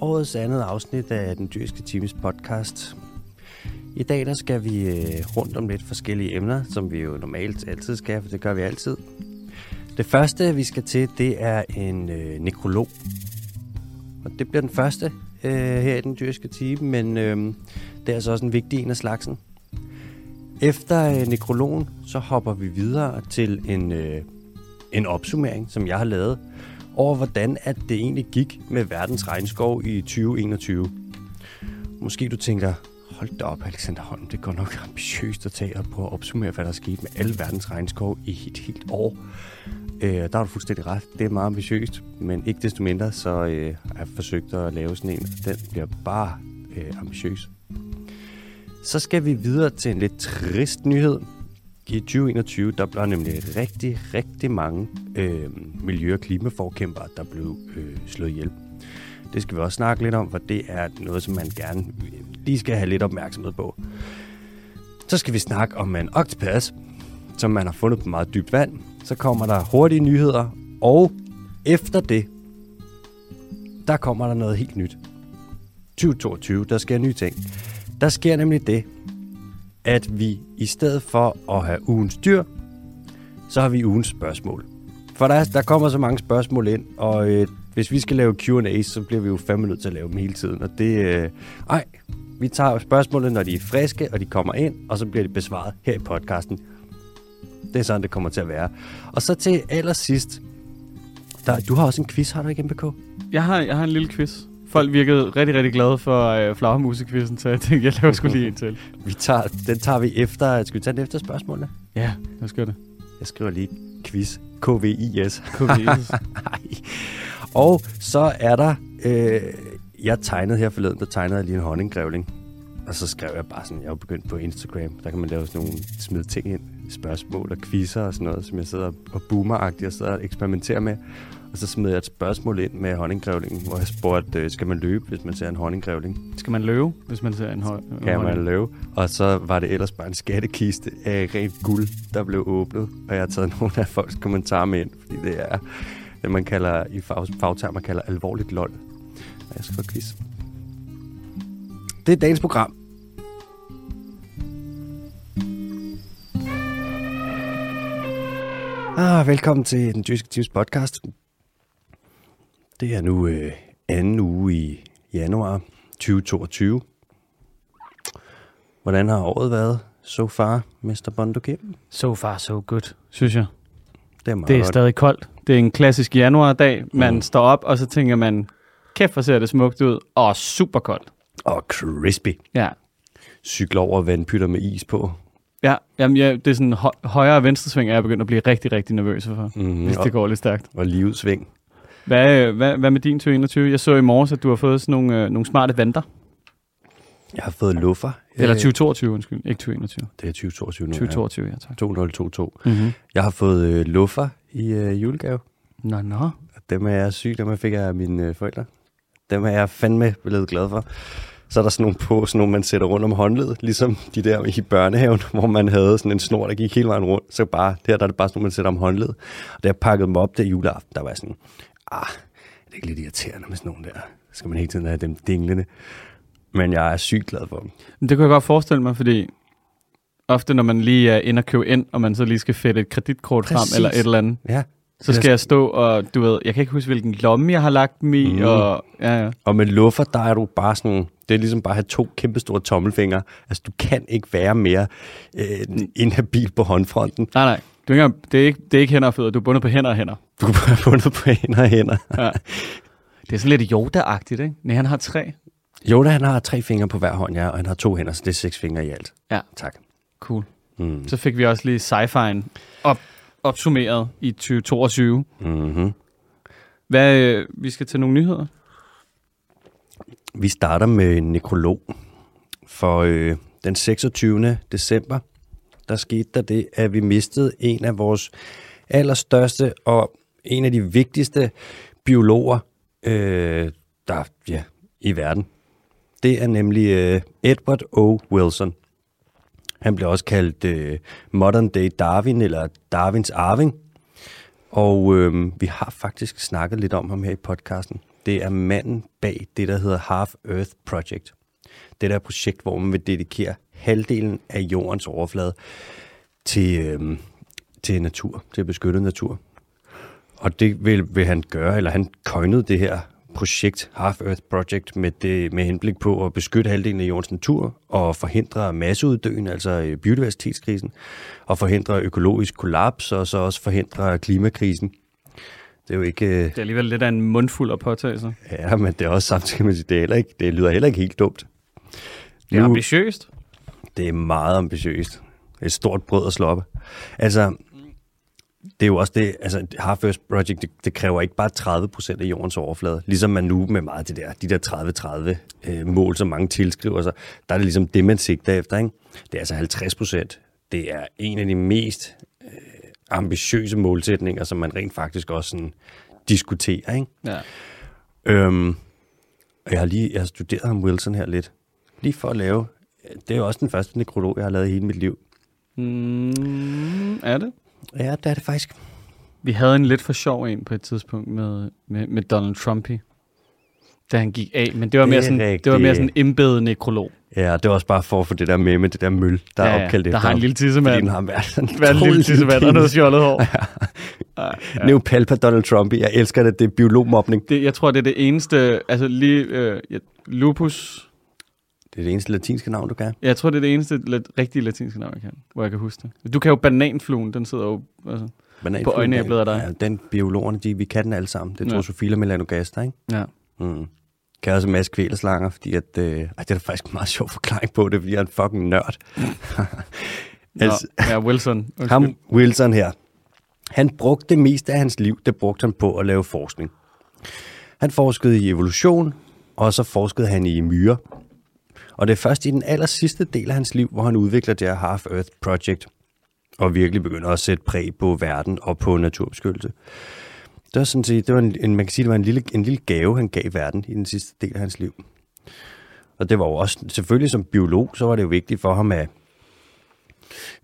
årets andet afsnit af den dyrske times podcast. I dag der skal vi øh, rundt om lidt forskellige emner, som vi jo normalt altid skal, for det gør vi altid. Det første, vi skal til, det er en øh, nekrolog. Og det bliver den første øh, her i den dyrske time, men øh, det er altså også en vigtig en af slagsen. Efter øh, nekrologen, så hopper vi videre til en, øh, en opsummering, som jeg har lavet, over hvordan at det egentlig gik med verdens regnskov i 2021. Måske du tænker, hold da op Alexander Holm, det går nok ambitiøst at tage og prøve at opsummere, hvad der er sket med alle verdens regnskov i et helt år. Øh, der har du fuldstændig ret. Det er meget ambitiøst, men ikke desto mindre, så øh, har jeg forsøgt at lave sådan en, den bliver bare øh, ambitiøs. Så skal vi videre til en lidt trist nyhed. I 2021, der blev nemlig rigtig, rigtig mange øh, miljø- og klimaforkæmpere, der blev øh, slået ihjel. Det skal vi også snakke lidt om, for det er noget, som man gerne øh, lige skal have lidt opmærksomhed på. Så skal vi snakke om en octopus, som man har fundet på meget dybt vand. Så kommer der hurtige nyheder, og efter det, der kommer der noget helt nyt. 2022, der sker nye ting. Der sker nemlig det, at vi i stedet for at have ugens dyr, så har vi ugens spørgsmål. For der, der kommer så mange spørgsmål ind, og øh, hvis vi skal lave Q&A, så bliver vi jo fem minutter til at lave dem hele tiden. Og det, øh, ej, vi tager spørgsmålene, når de er friske, og de kommer ind, og så bliver de besvaret her i podcasten. Det er sådan, det kommer til at være. Og så til allersidst, der, du har også en quiz, har du ikke, MBK? Jeg har, jeg har en lille quiz. Folk virkede rigtig, rigtig glade for øh, flagermusekvisten, så jeg tænkte, jeg laver sgu lige en til. Vi tager, den tager vi efter, skal vi tage den efter spørgsmålene? Ja, lad os gøre det. Jeg skriver lige quiz. K-V-I-S. Nej. Og så er der, øh, jeg tegnede her forleden, der tegnede jeg lige en honninggrævling. Og så skrev jeg bare sådan, jeg er begyndt på Instagram, der kan man lave sådan nogle smide ting ind, spørgsmål og quizzer og sådan noget, som jeg sidder og boomeragtigt og sidder og eksperimenterer med. Og så smed jeg et spørgsmål ind med honninggrævlingen, hvor jeg spurgte, øh, skal man løbe, hvis man ser en honninggrævling? Skal man løbe, hvis man ser en høj? Kan man løbe? Og så var det ellers bare en skattekiste af rent guld, der blev åbnet. Og jeg har taget nogle af folks kommentarer med ind, fordi det er det, man kalder i fag, fagtermer kalder alvorligt lol. Og jeg skal få quiz. Det er dagens program. Ah, velkommen til den Jyske Teams podcast. Det er nu øh, anden uge i januar 2022. Hvordan har året været so far, Mr. Bondo Kim? So far, so good, synes jeg. Det er meget Det er godt. stadig koldt. Det er en klassisk januardag. Man Mm. står op, og så tænker man, kæft, hvor ser det smukt ud. Og super koldt. Og crispy. Ja. Cykler over vandpytter med is på. Ja, jamen, ja, det er sådan hø- højre og venstre sving, er jeg begyndt at blive rigtig, rigtig nervøs for, Mm-hmm. hvis det går lidt stærkt. Og livudsving. Hvad, øh, hvad, hvad med din 2021? Jeg så i morges, at du har fået sådan nogle, øh, nogle smarte vanter. Jeg har fået luffer. Eller Øh, 2022, undskyld. Ikke 2021. Det er 2022 nu. 2022, ja tak. Ja. 2022. Mm-hmm. Jeg har fået øh, luffer i øh, julegave. Nå, nå. Dem er jeg syg, dem fik jeg af mine øh, forældre. Dem er jeg fandme blevet glad for. Så er der sådan nogle på, sådan nogle, man sætter rundt om håndledet, ligesom de der i børnehaven, hvor man havde sådan en snor, der gik hele vejen rundt. Så bare, der, der er det bare sådan nogle, man sætter om håndledet. Og da jeg pakkede dem op der juleaften, der var jeg sådan, ah, det er ikke lidt irriterende med sådan nogle der. Så skal man hele tiden have dem dinglende. Men jeg er sygt glad for dem. Det kunne jeg godt forestille mig, fordi ofte når man lige er inde og købe ind, og man så lige skal fætte et kreditkort frem Præcis. eller et eller andet, Ja. så skal jeg stå og, du ved, jeg kan ikke huske, hvilken lomme jeg har lagt dem i, Mm. og ja, ja. Og med luffer, der er du bare sådan, det er ligesom bare at have to kæmpe store tommelfingre. Altså, du kan ikke være mere øh, inhabil på håndfronten. Nej, nej. Du er ikke, det, er ikke, det er ikke hænder og fødder, du er bundet på hænder og hænder. Du bare bundet på hænder og hænder. Ja. Det er sådan lidt Yoda-agtigt, ikke? Nej, han har tre. Yoda, han har tre fingre på hver hånd, ja, og han har to hænder, så det er seks fingre i alt. Ja. Tak. Cool. Mm. Så fik vi også lige sci-fi'en op, opsummeret i 2022. Mm-hmm. Hvad, øh, vi skal til nogle nyheder. Vi starter med en nekrolog. For øh, den 26. december, der skete der det, at vi mistede en af vores allerstørste og en af de vigtigste biologer, øh, der ja, i verden. Det er nemlig øh, Edward O. Wilson. Han blev også kaldt øh, Modern Day Darwin, eller Darwins arving. Og øh, vi har faktisk snakket lidt om ham her i podcasten. det er manden bag det, der hedder Half Earth Project. Det der projekt, hvor man vil dedikere halvdelen af jordens overflade til, øhm, til natur, til beskyttet natur. Og det vil, vil han gøre, eller han coinede det her projekt, Half Earth Project, med, det, med henblik på at beskytte halvdelen af jordens natur og forhindre masseuddøen, altså øh, biodiversitetskrisen, og forhindre økologisk kollaps, og så også forhindre klimakrisen. Det er jo ikke... øh, Det er alligevel lidt af en mundfuld at påtage sig. Ja, men det er også samtidig med, det, er ikke, det lyder heller ikke helt dumt. Det er Nu- ambitiøst. Det er meget ambitiøst. Et stort brød at slå op. Altså, det er jo også det, altså Half Earth Project, det, det kræver ikke bare 30 procent af jordens overflade. Ligesom man nu med meget det der, de der 30-30 øh, mål, som mange tilskriver sig, der er det ligesom det, man sigter efter. Ikke? Det er altså 50 procent. Det er en af de mest øh, ambitiøse målsætninger, som man rent faktisk også sådan, diskuterer. Ikke? Ja. Øhm, jeg har lige jeg har studeret ham Wilson her lidt. Lige for at lave... Det er jo også den første nekrolog, jeg har lavet i hele mit liv. Mm, er det? Ja, det er det faktisk. Vi havde en lidt for sjov en på et tidspunkt med, med, med Donald Trumpy, da han gik af. Men det var Det mere er sådan, det var mere sådan en embedet nekrolog. Ja, det var også bare for at få det der med, med det der møl, der er opkaldt der efter har en lille Fordi tissemand. den har været sådan en lille tissemand og noget fjollet hår. Ej, ja. Neopalpa Donald Trump. Jeg elsker det. Det er biologmobning. Det, jeg tror, det er det eneste, altså lige øh, ja, lupus, Det er det eneste latinske navn, du kan. jeg tror, det er det eneste lat, rigtige latinske navn, jeg kan, hvor jeg kan huske det. Du kan jo bananfluen, den sidder jo, altså, På øjenæblet af dig. Ja, den biologerne, de, vi kan den alle sammen. Det er Ja. Drosophila melanogaster, ikke? ja. Mm. Kan også en masse kvælerslanger, fordi at, øh, ej, det er da faktisk en meget sjov forklaring på det, fordi jeg er en fucking nørd. Nå, Altså- ja, Wilson. Undskyld. Ham, Wilson her, han brugte det meste af hans liv, det brugte han på at lave forskning. Han forskede i evolution, og så forskede han i myrer. Og det er først i den aller sidste del af hans liv, hvor han udvikler det her Half Earth Project, og virkelig begynder at sætte præg på verden og på naturbeskyttelse. Det var sådan set, det var en, en, man kan sige, det var en lille, en lille gave, han gav verden i den sidste del af hans liv. Og det var jo også, selvfølgelig som biolog, så var det jo vigtigt for ham, at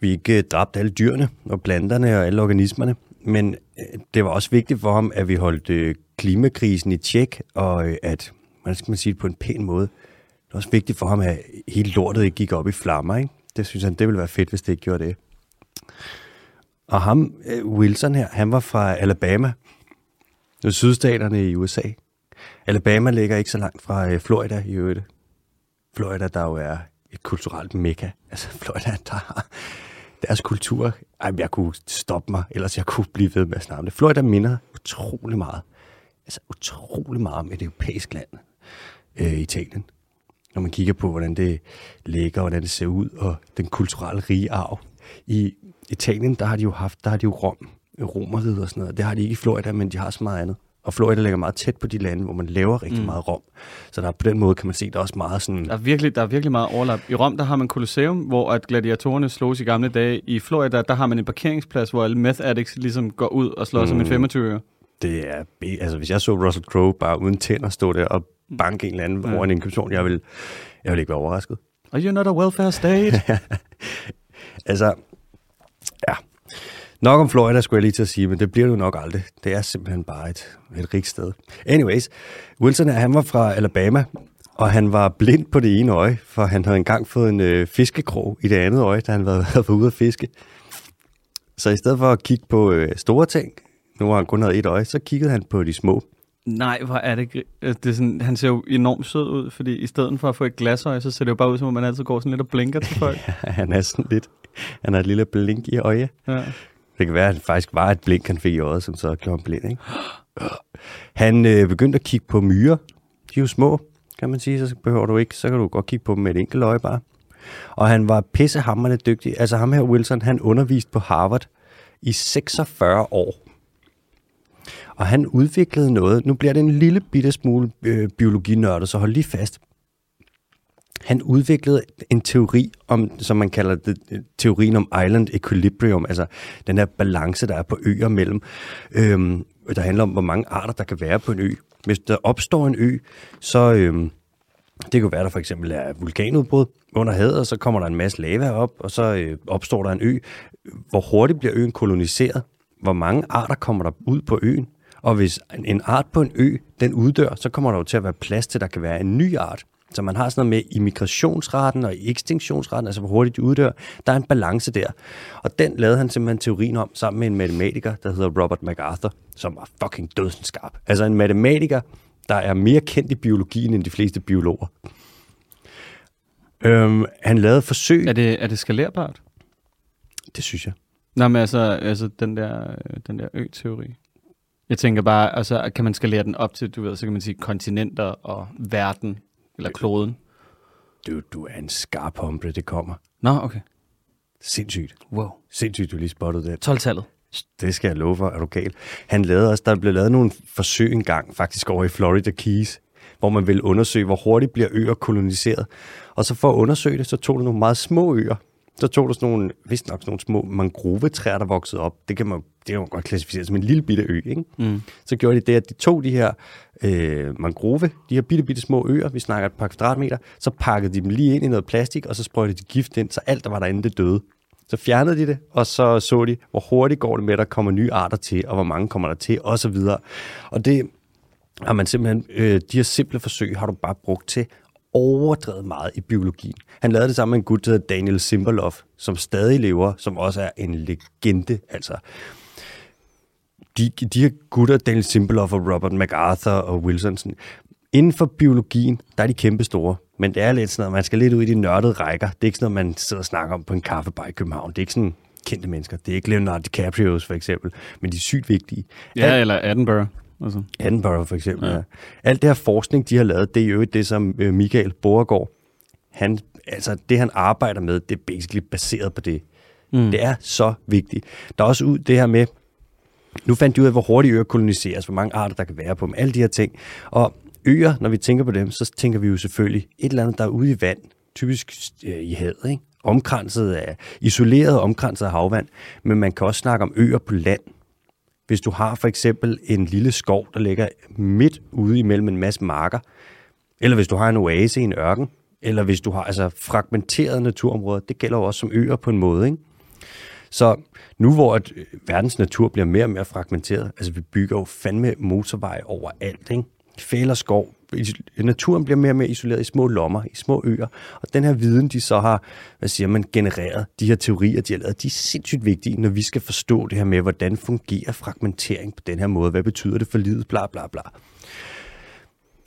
vi ikke øh, dræbte alle dyrene og planterne og alle organismerne. Men øh, det var også vigtigt for ham, at vi holdt øh, klimakrisen i tjek, og at, hvordan skal man sige det på en pæn måde, var også vigtigt for ham, at hele lortet ikke gik op i flammer. Ikke? Det synes han, det ville være fedt, hvis det ikke gjorde det. Og ham, øh, Wilson her, han var fra Alabama, det sydstaterne i USA. Alabama ligger ikke så langt fra øh, Florida i øvrigt. Florida, der jo er et kulturelt mekka. Altså Florida, der har deres kultur. Ej, jeg kunne stoppe mig, ellers jeg kunne blive ved med at snakke det. Florida minder utrolig meget. Altså utrolig meget om et europæisk land. Øh, Italien. Når man kigger på, hvordan det ligger, hvordan det ser ud, og den kulturelle rige arv. I Italien, der har de jo haft, der har de jo Rom, romeriet og sådan noget. Det har de ikke i Florida, men de har så meget andet. Og Florida ligger meget tæt på de lande, hvor man laver rigtig Mm. meget rom. Så der, på den måde kan man se, der er også meget sådan... Der er, virkelig, der er virkelig meget overlap. I Rom, der har man Colosseum, hvor at gladiatorerne slås i gamle dage. I Florida, der har man en parkeringsplads, hvor alle meth addicts ligesom går ud og slår mm. som en Mm. 25 øre. Det er, altså hvis jeg så Russell Crowe bare uden tænder stå der og banke en eller anden Ja. over en indkøbsvogn, jeg vil, jeg vil ikke være overrasket. Are you not a welfare state? Altså, ja. Nok om Florida, skulle jeg lige til at sige, men det bliver det jo nok aldrig. Det er simpelthen bare et, et rigt sted. Anyways, Wilson han var fra Alabama, og han var blind på det ene øje, for han havde engang fået en øh, fiskekrog i det andet øje, da han var, havde været ude at fiske. Så i stedet for at kigge på øh, store ting, nu har han kun havde et øje, så kiggede han på de små. Nej, hvor er det... øh, det er sådan, han ser jo enormt sød ud, fordi i stedet for at få et glasøje, så ser det jo bare ud, som om man altid går sådan lidt og blinker til folk. han er sådan lidt, han har et lille blink i øje. ja. Det kan være, at det faktisk var et blink, han fik i øjet, som så gjorde ham blind. Ikke? Han øh, begyndte at kigge på myrer. De er jo små, kan man sige, så behøver du ikke. Så kan du godt kigge på dem med et enkelt øje bare. Og han var pissehammerende dygtig. Altså ham her, Wilson, han underviste på Harvard i 46 år. Og han udviklede noget. Nu bliver det en lille bitte smule øh, biologinørdet, så hold lige fast. Han udviklede en teori om, som man kalder det, øh, teorien om island equilibrium, altså den her balance, der er på øer mellem, øhm, der handler om, hvor mange arter, der kan være på en ø. Hvis der opstår en ø, så øhm, det kan være, der for eksempel er vulkanudbrud under havet, og så kommer der en masse lava op, og så øh, opstår der en ø. Hvor hurtigt bliver øen koloniseret? Hvor mange arter kommer der ud på øen? Og hvis en art på en ø, den uddør, så kommer der jo til at være plads til, at der kan være en ny art. Så man har sådan noget med immigrationsraten og ekstinktionsraten, altså hvor hurtigt de uddør. Der er en balance der. Og den lavede han simpelthen teorien om sammen med en matematiker, der hedder Robert MacArthur, som var fucking dødsenskarp. Altså en matematiker, der er mere kendt i biologien end de fleste biologer. Øhm, han lavede forsøg. Er det, er det skalerbart? Det synes jeg. Nej, men altså, altså den der, øh, den der ø-teori. Jeg tænker bare, altså, kan man skalere den op til, du ved, så kan man sige kontinenter og verden, eller kloden. Du, du er en skarp hombre, det kommer. Nå, okay. Sindssygt. Wow. Sindssygt, du lige spottede det. 12-tallet. Det skal jeg love for, er du gal. Han lavede også, der blev lavet nogle forsøg engang, faktisk over i Florida Keys, hvor man ville undersøge, hvor hurtigt bliver øer koloniseret. Og så for at undersøge det, så tog du nogle meget små øer. Så tog du sådan nogle, vist nok sådan nogle små mangrovetræer, der voksede op. Det kan man, det kan man godt klassificere som en lille bitte ø. Ikke? Mm. Så gjorde de det, at de tog de her øh, mangrove, de her bitte, bitte små øer, vi snakker et par kvadratmeter, så pakkede de dem lige ind i noget plastik, og så sprøjtede de gift ind, så alt, der var derinde, det døde. Så fjernede de det, og så så de, hvor hurtigt går det med, at der kommer nye arter til, og hvor mange kommer der til, og så videre. Og det har man simpelthen, øh, de her simple forsøg har du bare brugt til overdrevet meget i biologien. Han lavede det sammen med en gut, der hedder Daniel Simberlov, som stadig lever, som også er en legende. Altså, de, de her gutter, Daniel Simberlov og Robert MacArthur og Wilsonson, inden for biologien, der er de kæmpe store. Men det er lidt sådan noget, man skal lidt ud i de nørdede rækker. Det er ikke sådan noget, man sidder og snakker om på en kaffebar i København. Det er ikke sådan kendte mennesker. Det er ikke Leonardo DiCaprio for eksempel, men de er sygt vigtige. Ja, eller Edinburgh. Altså. Edinburgh for eksempel, ja. Ja. Alt det her forskning, de har lavet, det er jo det, som øh, Michael Borregaard, han, altså det han arbejder med, det er basically baseret på det. Mm. Det er så vigtigt. Der er også ud det her med, nu fandt de ud af, hvor hurtigt øer koloniseres, hvor mange arter der kan være på dem, alle de her ting. Og øer, når vi tænker på dem, så tænker vi jo selvfølgelig et eller andet, der er ude i vand, typisk øh, i havet, ikke? omkranset af, isoleret og omkranset af havvand, men man kan også snakke om øer på land. Hvis du har for eksempel en lille skov, der ligger midt ude imellem en masse marker, eller hvis du har en oase i en ørken, eller hvis du har altså fragmenterede naturområder, det gælder jo også som øer på en måde, ikke? Så nu hvor at øh, verdens natur bliver mere og mere fragmenteret, altså vi bygger jo fandme motorveje overalt, ikke? Fælder skov, is- naturen bliver mere og mere isoleret i små lommer, i små øer, og den her viden, de så har, hvad siger man, genereret, de her teorier, de har lavet, de er sindssygt vigtige, når vi skal forstå det her med, hvordan fungerer fragmentering på den her måde, hvad betyder det for livet, bla bla bla.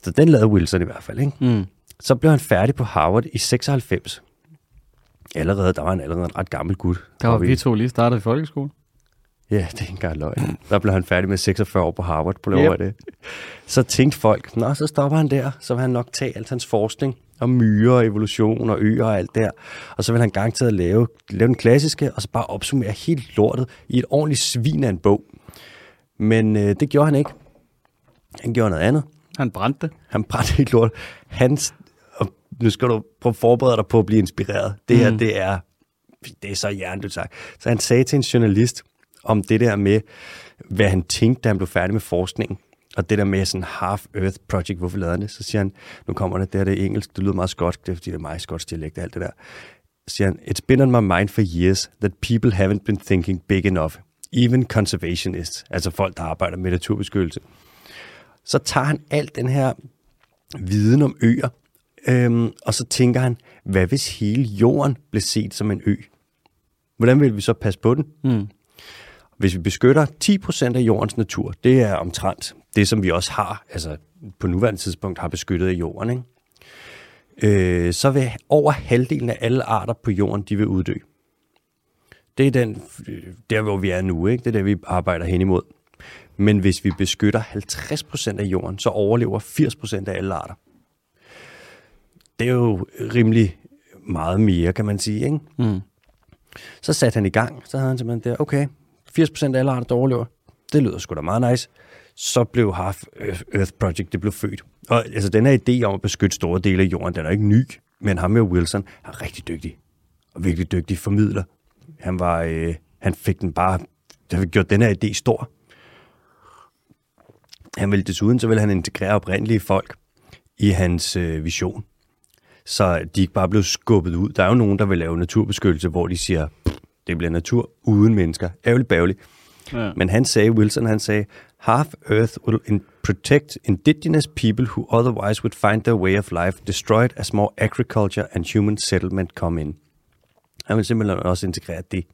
Så den lavede Wilson i hvert fald, ikke? Mm. Så blev han færdig på Harvard i 96. Allerede, der var han allerede en ret gammel gut. Der var vi to lige startet i folkeskole. Ja, det er ikke engang løgn. Der blev han færdig med 46 år på Harvard på lov af det. Så tænkte folk, nå, så stopper han der, så vil han nok tage alt hans forskning om myrer, evolution og øer og alt der. Og så vil han garanteret lave, lave den klassiske, og så bare opsummere helt lortet i et ordentligt svin af en bog. Men øh, det gjorde han ikke. Han gjorde noget andet. Han brændte det. Han brændte helt lort. Hans, og nu skal du prøve at forberede dig på at blive inspireret. Det her, Mm. det er, det er så hjernedødt sagt. Så han sagde til en journalist om det der med, hvad han tænkte, da han blev færdig med forskningen. Og det der med sådan Half Earth Project, hvorfor lavede han det? Så siger han, nu kommer det, det er det engelsk, det lyder meget skotsk, det er fordi det er meget skotsk dialekt og alt det der. Så siger han, it's been on my mind for years that people haven't been thinking big enough. Even conservationists, altså folk, der arbejder med naturbeskyttelse. Så tager han alt den her viden om øer, øhm, og så tænker han, hvad hvis hele jorden blev set som en ø? Hvordan vil vi så passe på den? Mm. Hvis vi beskytter 10% af jordens natur, det er omtrent det, som vi også har, altså på nuværende tidspunkt har beskyttet af jorden, ikke? Øh, så vil over halvdelen af alle arter på jorden, de vil uddø. Det er den, øh, der, hvor vi er nu, ikke? det er der, vi arbejder hen imod. Men hvis vi beskytter 50% af jorden, så overlever 80% af alle arter. Det er jo rimelig meget mere, kan man sige, ikke? Mm. Så satte han i gang, så havde han simpelthen der, okay, 80% af alle arter, der overlever. Det lyder sgu da meget nice. Så blev Half øh, Earth Project, det blev født. Og altså, den her idé om at beskytte store dele af jorden, den er ikke ny, men ham med Wilson er rigtig dygtig. Og virkelig dygtig formidler. Han var, øh, han fik den bare, det har gjort den her idé stor. Han ville desuden, så ville han integrere oprindelige folk i hans øh, vision. Så de ikke bare blev skubbet ud. Der er jo nogen, der vil lave naturbeskyttelse, hvor de siger, det bliver natur uden mennesker. Ærgerligt bærgerligt. Ja. Men han sagde, Wilson, han sagde, half Earth will in protect indigenous people who otherwise would find their way of life destroyed as more agriculture and human settlement come in. Han vil simpelthen også integrere det.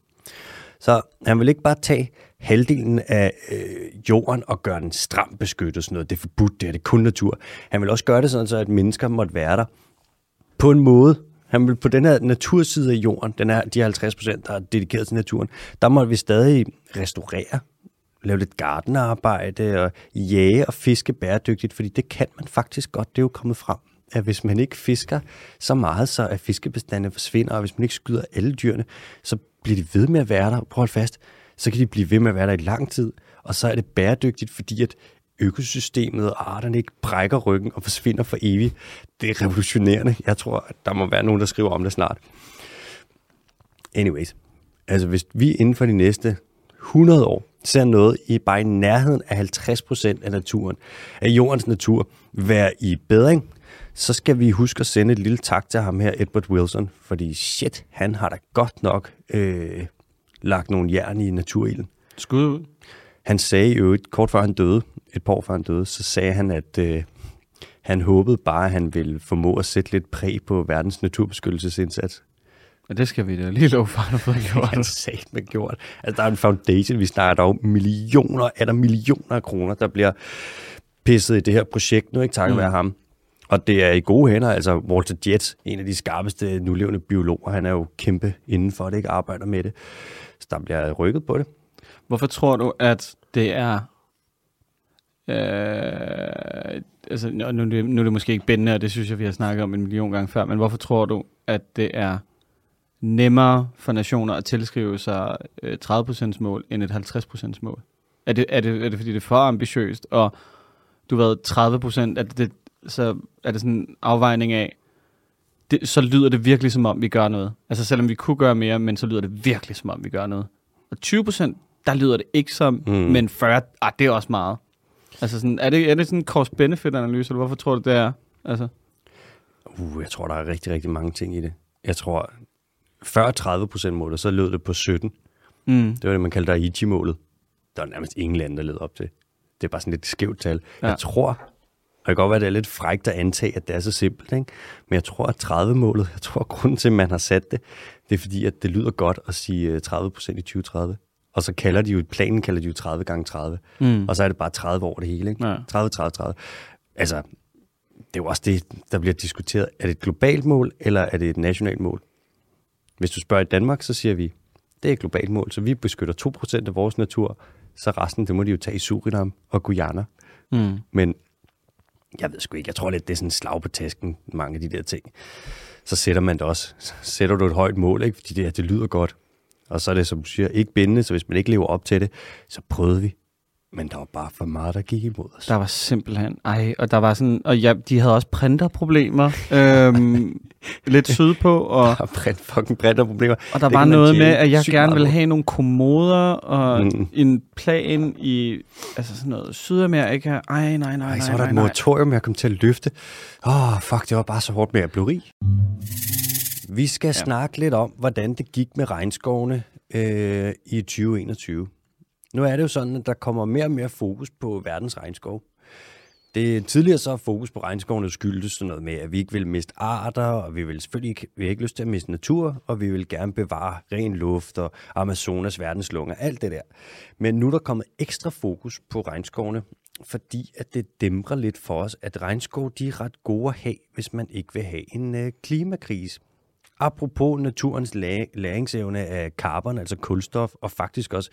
Så han vil ikke bare tage halvdelen af øh, jorden og gøre den stram beskyttet, sådan noget. Det er forbudt, det er det er kun natur. Han vil også gøre det sådan, så at mennesker måtte være der på en måde. Han vil på den her naturside af jorden, den er de 50 procent, der er dedikeret til naturen, der må vi stadig restaurere, lave lidt gardenarbejde og jage og fiske bæredygtigt, fordi det kan man faktisk godt. Det er jo kommet frem, at hvis man ikke fisker så meget, så er fiskebestandene forsvinder, og hvis man ikke skyder alle dyrene, så bliver de ved med at være der. Prøv at holde fast. Så kan de blive ved med at være der i lang tid, og så er det bæredygtigt, fordi at økosystemet og arterne ikke brækker ryggen og forsvinder for evigt. Det er revolutionerende. Jeg tror, at der må være nogen, der skriver om det snart. Anyways, altså hvis vi inden for de næste 100 år ser noget i bare i nærheden af 50 procent af naturen, af jordens natur, være i bedring, så skal vi huske at sende et lille tak til ham her, Edward Wilson, fordi shit, han har da godt nok øh, lagt nogle jern i naturilden. Skud ud. Han sagde jo et kort før han døde, et par år før han døde, så sagde han, at øh, han håbede bare, at han ville formå at sætte lidt præg på verdens naturbeskyttelsesindsats. Og det skal vi da lige love for, at du har har han gjort. sagt med gjort. Altså, der er en foundation, vi snakker dog millioner, er der millioner af kroner, der bliver pisset i det her projekt nu, ikke takket Mm. være ham. Og det er i gode hænder, altså Walter Jets, en af de skarpeste nulevende biologer, han er jo kæmpe inden for det, ikke arbejder med det. Så der bliver rykket på det. Hvorfor tror du, at det er... Øh, altså, nu, nu, er det- måske ikke bændende, og det synes jeg, vi har snakket om en million gange før, men hvorfor tror du, at det er nemmere for nationer at tilskrive sig øh, 30% mål end et 50% mål? Er det, er, det, er det fordi, det er for ambitiøst, og du ved, 30% er det, så er det sådan en afvejning af, det, så lyder det virkelig som om, vi gør noget. Altså selvom vi kunne gøre mere, men så lyder det virkelig som om, vi gør noget. Og 20%, der lyder det ikke som. Mm. men 40, ah, det er også meget. Altså sådan, er det, er det sådan en cost-benefit-analyse, eller hvorfor tror du, det er? Altså, Uh, jeg tror, der er rigtig, rigtig mange ting i det. Jeg tror, før 30 procent målet, så lød det på 17. mm, Det var det, man kaldte Aichi-målet. Der var nærmest ingen lande, der led op til. Det er bare sådan lidt skævt tal. Ja. Jeg tror, og det kan godt være, at det er lidt frækt at antage, at det er så simpelt, ikke? men jeg tror, at 30-målet, jeg tror, at grunden til, at man har sat det, det er fordi, at det lyder godt at sige øh, 30 procent i 2030. Og så kalder de jo, planen kalder de jo 30 gange 30. mm, Og så er det bare 30 over det hele, ikke? Ja. 30, 30, 30. Altså, det er jo også det, der bliver diskuteret. Er det et globalt mål, eller er det et nationalt mål? Hvis du spørger i Danmark, så siger vi, det er et globalt mål, så vi beskytter 2% af vores natur, så resten, det må de jo tage i Surinam og Guyana. mm. Men jeg ved sgu ikke, jeg tror lidt, det er sådan slag på tasken, mange af de der ting. Så sætter man det også. Så sætter du et højt mål, ikke? fordi det, her, det lyder godt. Og så er det, som du siger, ikke bindende, så hvis man ikke lever op til det, så prøvede vi. Men der var bare for meget, der gik imod os. Der var simpelthen, ej, og der var sådan, og ja, de havde også printerproblemer, øhm, lidt sydpå, og, Der er print, fucking printerproblemer. og der Det var noget med, at jeg gerne ville have nogle kommoder, og Mm. en plan i, altså sådan noget Sydamerika, ej, nej, nej, nej, Ej, så var der nej, et moratorium, jeg kom til at løfte. Åh, oh, fuck, det var bare så hårdt med at blive rig. Vi skal ja. snakke lidt om, hvordan det gik med regnskovene øh, i 2021. Nu er det jo sådan, at der kommer mere og mere fokus på verdens regnskov. Det tidligere så fokus på regnskovene skyldtes sådan noget med, at vi ikke vil miste arter, og vi vil selvfølgelig ikke, vi har ikke lyst til at miste natur, og vi vil gerne bevare ren luft og Amazonas verdenslunger, alt det der. Men nu er der kommet ekstra fokus på regnskovene, fordi at det dæmrer lidt for os, at regnskov de er ret gode at have, hvis man ikke vil have en øh, klimakrise. Apropos naturens la- læringsevne af carbon, altså kulstof, og faktisk også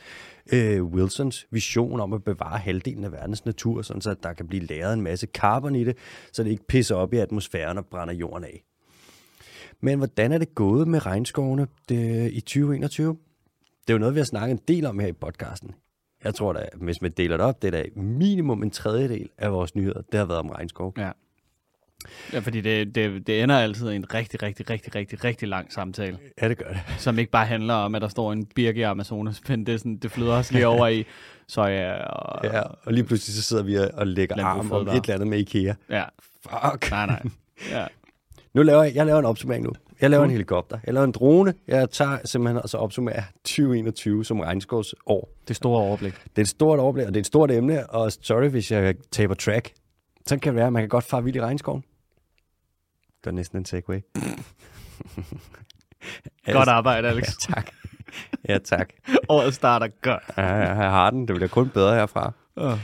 øh, Wilsons vision om at bevare halvdelen af verdens natur, sådan så at der kan blive lagret en masse carbon i det, så det ikke pisser op i atmosfæren og brænder jorden af. Men hvordan er det gået med regnskovene det, i 2021? Det er jo noget, vi har snakket en del om her i podcasten. Jeg tror da, hvis man deler det op, det er da minimum en tredjedel af vores nyheder, det har været om regnskov. Ja. Ja, fordi det, det, det ender altid i en rigtig, rigtig, rigtig, rigtig, rigtig lang samtale, Ja, det gør det. som ikke bare handler om, at der står en birke i Amazonas, men det, er sådan, det flyder også lige over i soja og... Ja, og lige pludselig så sidder vi og lægger arm om et eller andet med IKEA. ja. Fuck. Nej, nej. Ja. Nu laver jeg, jeg laver en opsummering nu. Jeg laver en helikopter. Jeg laver en drone. Jeg tager simpelthen og så opsummerer 2021 som regnskovsår. Det store overblik. Det er et stort overblik, og det er et stort emne, og sorry, hvis jeg taber track. Så kan det være, at man kan godt fare vild i regnskoven. Det var næsten en segway. Godt arbejde, Alex. Ja, tak. Ja, tak. Året starter godt. Ja, jeg har den. Det bliver kun bedre herfra. Oh.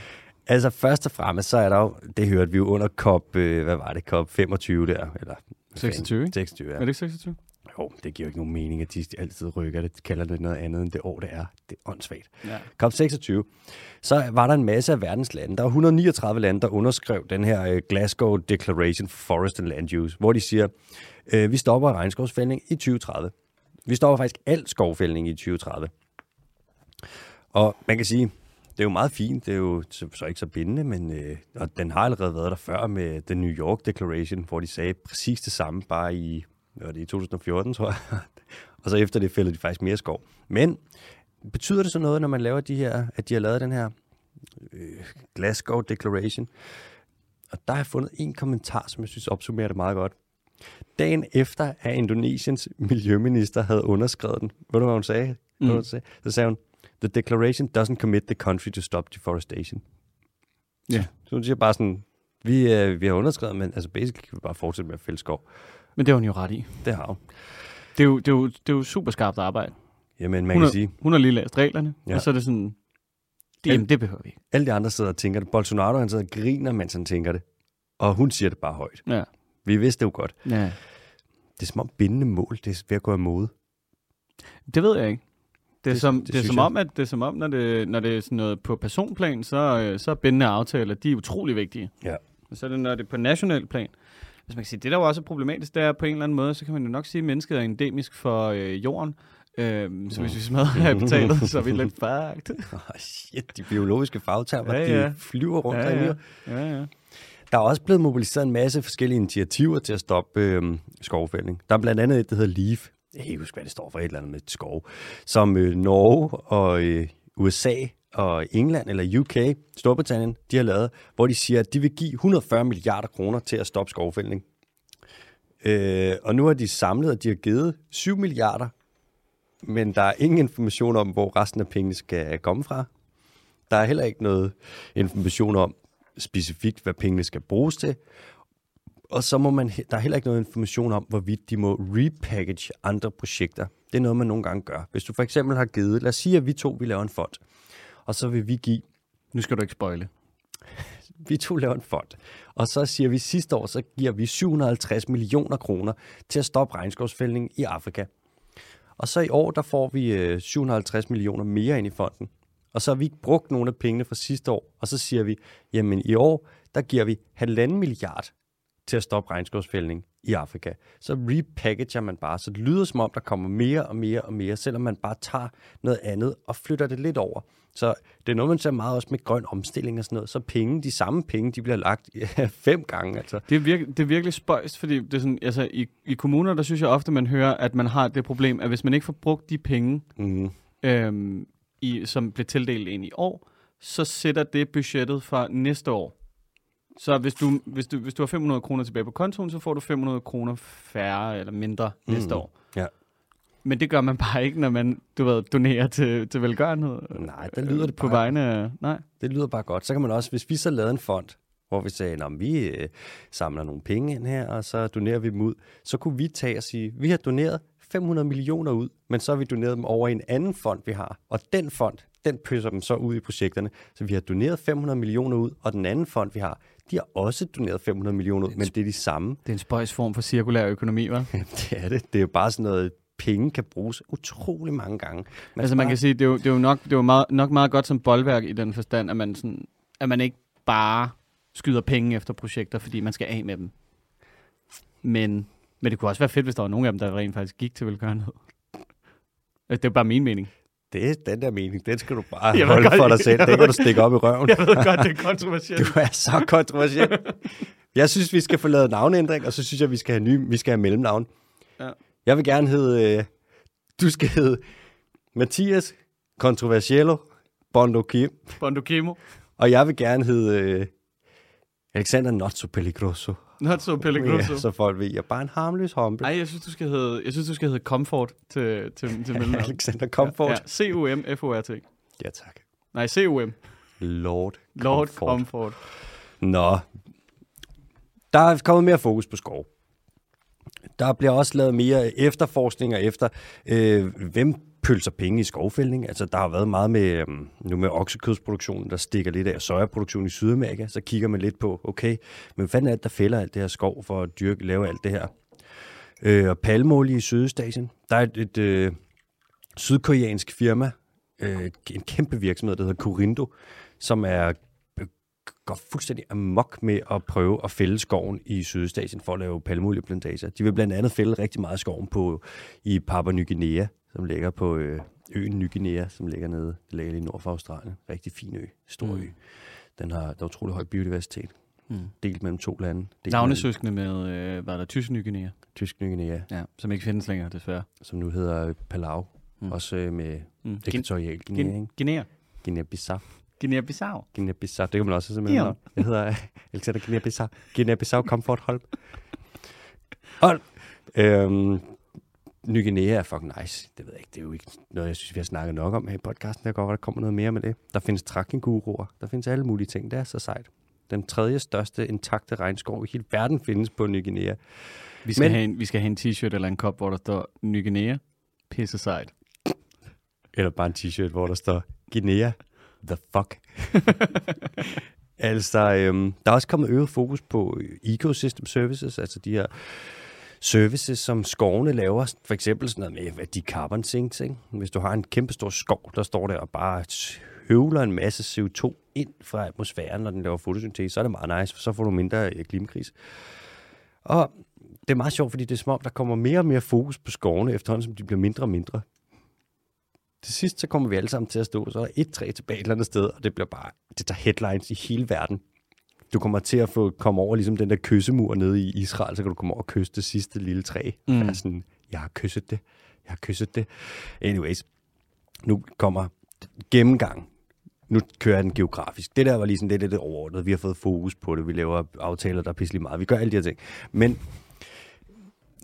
Altså først og fremmest, så er der jo, det hørte vi jo under COP, øh, hvad var det, COP 25 der, eller hvad 26, fanden? ikke? 26, Er ja. det ikke 26? Jo, det giver jo ikke nogen mening, at de altid rykker det. De kalder det noget andet end det år, det er. Det er åndssvagt. Ja. COP 26, så var der en masse af verdens lande. Der var 139 lande, der underskrev den her øh, Glasgow Declaration for Forest and Land Use, hvor de siger, øh, vi stopper regnskovsfældning i 2030. Vi stopper faktisk al skovfældning i 2030. Og man kan sige, det er jo meget fint, det er jo så, ikke så bindende, men øh, og den har allerede været der før med den New York Declaration, hvor de sagde præcis det samme, bare i, var det, i 2014, tror jeg. og så efter det fældede de faktisk mere skov. Men betyder det så noget, når man laver de her, at de har lavet den her øh, Glasgow Declaration? Og der har jeg fundet en kommentar, som jeg synes opsummerer det meget godt. Dagen efter, at Indonesiens miljøminister havde underskrevet den, ved du, hvad hun sagde? Mm. Hun sagde? Så sagde hun, The declaration doesn't commit the country to stop deforestation. Ja. Så hun siger bare sådan, vi, øh, vi har underskrevet, men altså basically kan vi bare fortsætte med at fælde skov. Men det har hun jo ret i. Det har hun. Det er jo, det er jo, det er jo super skarpt arbejde. Jamen, man Hun kan har, sige, hun har lige læst reglerne, Ja. og så er det sådan, det, jamen, det behøver vi ikke. alle de andre sidder og tænker det. Bolsonaro, han sidder og griner, mens han tænker det. Og hun siger det bare højt. Ja. Vi vidste det jo godt. ja. Det er som om bindende mål, det er ved at gå af mode. Det ved jeg ikke. Det er, Det- som, det det, er som jeg. om, at det er som om, når det, når det er sådan noget på personplan, så, øh, så er bindende aftaler, de er utrolig vigtige. Ja. Og så er det, når det er på national plan. Hvis man kan sige, det der jo også er problematisk, det er på en eller anden måde, så kan man jo nok sige, at mennesket er endemisk for øh, jorden. Øh, så hvis vi smadrer habitatet, så er vi lidt fucked. Oh, shit, de biologiske fagtermer, Ja, ja, de flyver rundt Ja, ja. ja, ja. Der er også blevet mobiliseret en masse forskellige initiativer til at stoppe øh, skovfældning. Der er blandt andet et, der hedder LEAF. Jeg kan ikke huske, hvad det står for, et eller andet med skov. Som øh, Norge og øh, USA og England, eller UK, Storbritannien, de har lavet, hvor de siger, at de vil give 140 milliarder kroner til at stoppe skovfældning. Øh, og nu har de samlet, at de har givet 7 milliarder, men der er ingen information om, hvor resten af pengene skal komme fra. Der er heller ikke noget information om specifikt, hvad pengene skal bruges til. Og så må man, der er heller ikke noget information om, hvorvidt de må repackage andre projekter. Det er noget, man nogle gange gør. Hvis du for eksempel har givet, lad os sige, at vi to vi laver en fond, og så vil vi give Nu skal du ikke spoile. vi to laver en fond. Og så siger vi, at sidste år, så giver vi 750 millioner kroner til at stoppe regnskovsfældning i Afrika. Og så i år, der får vi øh, 750 millioner mere ind i fonden. Og så har vi ikke brugt nogle af pengene fra sidste år. Og så siger vi, jamen i år, der giver vi halvanden milliard til at stoppe regnskovsfældning i Afrika. Så repackager man bare, så det lyder som om, der kommer mere og mere og mere, selvom man bare tager noget andet og flytter det lidt over. Så det er noget, man ser meget også med grøn omstilling og sådan noget. Så penge, de samme penge, de bliver lagt ja, fem gange. Altså. Det er, virke, det er virkelig spøjst, fordi det er sådan, altså, i, i kommuner, der synes jeg ofte, man hører, at man har det problem, at hvis man ikke får brugt de penge, Mm. øhm, i, som blev tildelt ind i år, så sætter det budgettet for næste år. Så hvis du, hvis du, hvis du har 500 kroner tilbage på kontoen, så får du 500 kroner færre eller mindre mm. næste år. Ja. Men det gør man bare ikke, når man, du ved, donerer til, til velgørenhed. Nej, der lyder det på bare- vegne af... Nej. Det lyder bare godt. Så kan man også, hvis vi så lavede en fond, hvor vi sagde, at vi øh, samler nogle penge ind her, og så donerer vi dem ud, så kunne vi tage og sige, vi har doneret 500 millioner ud, men så har vi doneret dem over i en anden fond, vi har. Og den fond, den pøser dem så ud i projekterne. Så vi har doneret 500 millioner ud, og den anden fond, vi har, de har også doneret 500 millioner ud, men det er de samme. Det er en spøjs form for cirkulær økonomi, hva'? det er det. Det er jo bare sådan noget, penge kan bruges utrolig mange gange. Man altså man bare- kan sige, det er jo, det er jo, nok, det er jo meget, nok meget godt som boldværk i den forstand, at man, sådan, at man ikke bare skyder penge efter projekter, fordi man skal af med dem. Men, men det kunne også være fedt, hvis der var nogen af dem, der rent faktisk gik til velgørenhed. Altså, Det er bare min mening. Det er den der mening, den skal du bare Jeg holde godt- for dig selv. Den kan du stikke op i røven. Jeg ved godt, det er kontroversielt. Du er så kontroversiel. Jeg synes, vi skal få lavet navneændring, og så synes jeg, vi skal have, nye, vi skal have mellemnavn. Ja. Jeg vil gerne hedde... Øh, du skal hedde Mathias Controversiello Bondo Kim, Bondo Kemo. og jeg vil gerne hedde øh, Alexander Not So Peligroso Not so Pellegrino. Ja, så folk ved, jeg er bare en harmløs hompe. Ej, jeg synes, du skal hedde, jeg synes, du skal hedde Comfort til, til, til mellemnavn. Alexander Comfort. Ja, C-U-M-F-O-R-T. Ja, tak. Nej, C-U-M. Lord, Lord Comfort. Comfort. Nå. Der er kommet mere fokus på skov. Der bliver også lavet mere efterforskninger efter, øh, hvem pølser penge i skovfældning. Altså, der har været meget med, øhm, nu med oksekødsproduktionen, der stikker lidt af sojaproduktionen i Sydamerika. Så kigger man lidt på, okay, men hvad fanden er det, der fælder alt det her skov for at dyrke, lave alt det her? Øh, og palmolie i Sydøstasien. Der er et, et øh, sydkoreansk firma, øh, en kæmpe virksomhed, der hedder Corindo, som er går fuldstændig amok med at prøve at fælde skoven i Sydøstasien for at lave palmolieplantager. De vil blandt andet fælde rigtig meget skoven på, i Papua Ny Guinea, som ligger på øh, øen Ny Guinea, som ligger nede, det ligger lige nord for Australien. Rigtig fin ø, stor Mm. ø. Den har, der er utrolig høj biodiversitet, Mm. delt mellem to lande. Mellem Navnesøskende med, øh, var der tysk Ny Guinea, Tysk Ny Guinea, ja, som ikke findes længere, desværre. som nu hedder Palau. Mm. Også øh, med Mm. Ekvatorial Guinea? Guinea. Guinea-Bissau. Guinea-Bissau. Guinea-Bissau, det kan man også simpelthen Ja. ja. Jeg hedder Alexander Guinea-Bissau. Guinea-Bissau Comfort Hold. Hold. Øhm, Ny Guinea er fucking nice. Det ved jeg ikke. Det er jo ikke noget, jeg synes, vi har snakket nok om her i podcasten. Der går, der kommer noget mere med det. Der findes trekkinguruer. Der findes alle mulige ting. Det er så sejt. Den tredje største intakte regnskov i hele verden findes på Ny Guinea. Vi skal, Men- have en, vi skal have en t-shirt eller en kop, hvor der står Ny Guinea. Pisse sejt. Eller bare en t-shirt, hvor der står Guinea. The fuck. altså, øhm, der er også kommet øget fokus på øh, ecosystem services, altså de her services, som skovene laver. For eksempel sådan noget med de carbon sinks. Ikke? Hvis du har en kæmpe stor skov, der står der og bare høvler en masse CO2 ind fra atmosfæren, når den laver fotosyntese, så er det meget nice, for så får du mindre øh, klimakris. Og det er meget sjovt, fordi det er som om, der kommer mere og mere fokus på skovene, efterhånden som de bliver mindre og mindre. Til sidst, så kommer vi alle sammen til at stå, så er der et træ tilbage et eller andet sted, og det bliver bare, det tager headlines i hele verden. Du kommer til at få komme over ligesom den der kyssemur nede i Israel, så kan du komme over og kysse det sidste lille træ. Mm. Mm. sådan, jeg har kysset det, jeg har kysset det. Anyways, nu kommer gennemgang. Nu kører jeg den geografisk. Det der var lige sådan lidt, lidt overordnet. Vi har fået fokus på det. Vi laver aftaler, der er pisselig meget. Vi gør alle de her ting. Men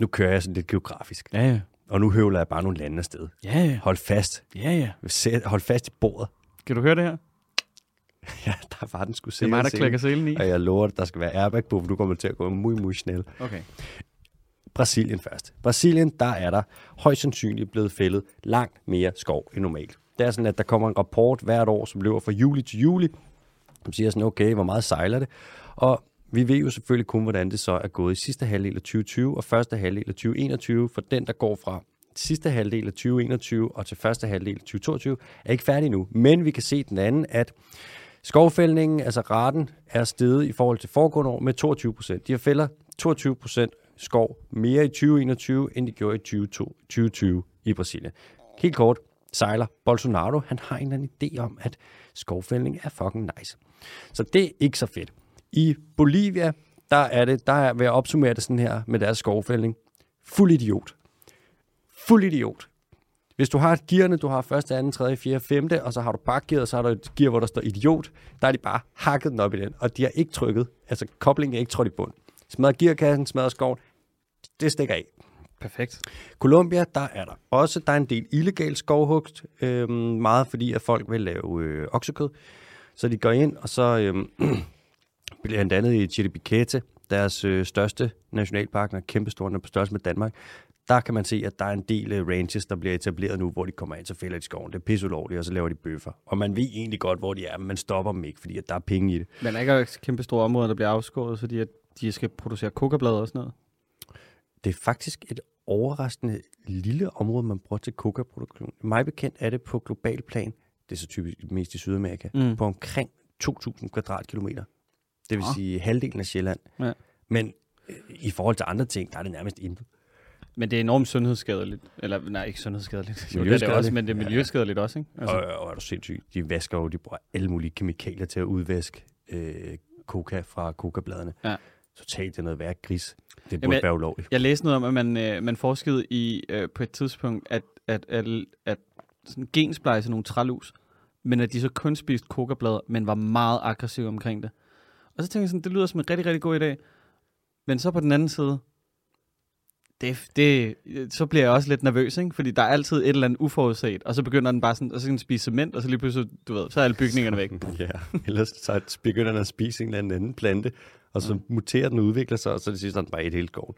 nu kører jeg sådan lidt geografisk. Ja, ja. Og nu høvler jeg bare nogle lande afsted. Ja, ja. Hold fast. Ja, ja. Sæt- Hold fast i bordet. Kan du høre det her? Ja, der var den skulle Det se. er mig, der klikker selen i. Og jeg lover, at der skal være airbag på, for du kommer til at gå muy, muy snel. Okay. Brasilien først. Brasilien, der er der højst sandsynligt blevet fældet langt mere skov end normalt. Det er sådan, at der kommer en rapport hvert år, som løber fra juli til juli, som siger sådan, okay, hvor meget sejler det? Og vi ved jo selvfølgelig kun, hvordan det så er gået i sidste halvdel af 2020 og første halvdel af 2021, for den, der går fra sidste halvdel af 2021 og til første halvdel af 2022, er ikke færdig nu. Men vi kan se den anden, at skovfældningen, altså raten, er steget i forhold til foregående år med 22 procent. De har fælder 22 procent skov mere i 2021, end de gjorde i 2020 i Brasilien. Helt kort, sejler Bolsonaro, han har en eller anden idé om, at skovfældning er fucking nice. Så det er ikke så fedt. I Bolivia, der er det, der er, vil jeg opsummere det sådan her med deres skovfældning. Fuld idiot. Fuld idiot. Hvis du har gearne, du har første, anden, tredje, fjerde, femte, og så har du pakgear, og så har du et gear, hvor der står idiot, der er de bare hakket den op i den, og de har ikke trykket, altså koblingen er ikke trådt i bund. Smadret gearkassen, smadret skoven, det stikker af. Perfekt. Colombia, der er der også, der er en del illegal skovhugst, øh, meget fordi at folk vil lave øh, oksekød. Så de går ind, og så øh, blandt andet i Chiribiquete, deres øh, største nationalpark, den er kæmpestor, den er på størrelse med Danmark, der kan man se, at der er en del øh, ranches, der bliver etableret nu, hvor de kommer ind, så fælder de skoven. Det er pisseulovligt, og så laver de bøffer. Og man ved egentlig godt, hvor de er, men man stopper dem ikke, fordi at der er penge i det. Men er der ikke kæmpe store områder, der bliver afskåret, fordi at de skal producere kokablade og sådan noget? Det er faktisk et overraskende lille område, man bruger til kokaproduktion. Mig bekendt er det på global plan, det er så typisk mest i Sydamerika, mm. på omkring 2.000 kvadratkilometer. Det vil Ah. sige halvdelen af Sjælland. Ja. Men øh, i forhold til andre ting, der er det nærmest intet. Men det er enormt sundhedsskadeligt. Eller nej, ikke sundhedsskadeligt. Jo, det er det også, men det er miljøskadeligt også, ikke? Altså. Og, og er du sindssyg, de vasker jo, de bruger alle mulige kemikalier til at udvaske øh, coca fra kokabladene. Ja. Totalt det er noget værk gris. Det burde Jamen, være ulovligt. Jeg læste noget om, at man, øh, man forskede i øh, på et tidspunkt, at, at, at, at sådan gensplejse nogle trælus, men at de så kun spiste kokablader, men var meget aggressive omkring det. Og så tænkte jeg sådan, det lyder som en rigtig, rigtig god idé. Men så på den anden side, det, det, så bliver jeg også lidt nervøs, ikke? fordi der er altid et eller andet uforudset, og så begynder den bare sådan, og så kan den spise cement, og så lige pludselig, du ved, så er alle bygningerne væk. Ja, ellers så begynder den at spise en eller anden plante, og så muterer den og udvikler sig, og så det sidste er den bare et helt skoven.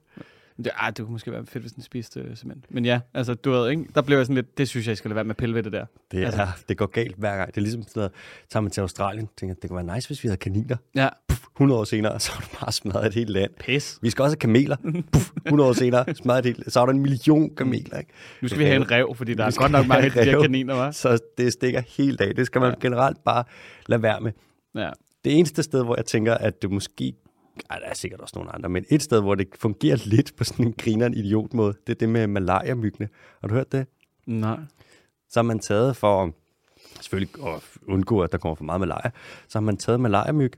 Det, ah, det kunne måske være fedt, hvis den spiste uh, cement. Men ja, altså, du ved, ikke? der blev jeg sådan lidt, det synes jeg, jeg skal lade være med at pille ved det der. Det, Altså- er, det går galt hver gang. Det er ligesom sådan noget, tager man til Australien, tænker, det kunne være nice, hvis vi havde kaniner. Ja, 100 år senere, så har du bare smadret et helt land. pis. Vi skal også have kameler. Puff, 100 år senere, smadret et helt Så har du en million kameler, ikke? Nu skal vi have en rev, fordi der er godt nok mange af de der rev. kaniner, var. Så det stikker helt af. Det skal man Ja. generelt bare lade være med. Ja. Det eneste sted, hvor jeg tænker, at det måske... Ej, der er sikkert også nogle andre, men et sted, hvor det fungerer lidt på sådan en grineren idiotmåde, det er det med malaria-myggene. Har du hørt det? Nej. Så har man taget for selvfølgelig at undgå, at der kommer for meget malaria, så har man taget malaria-myg.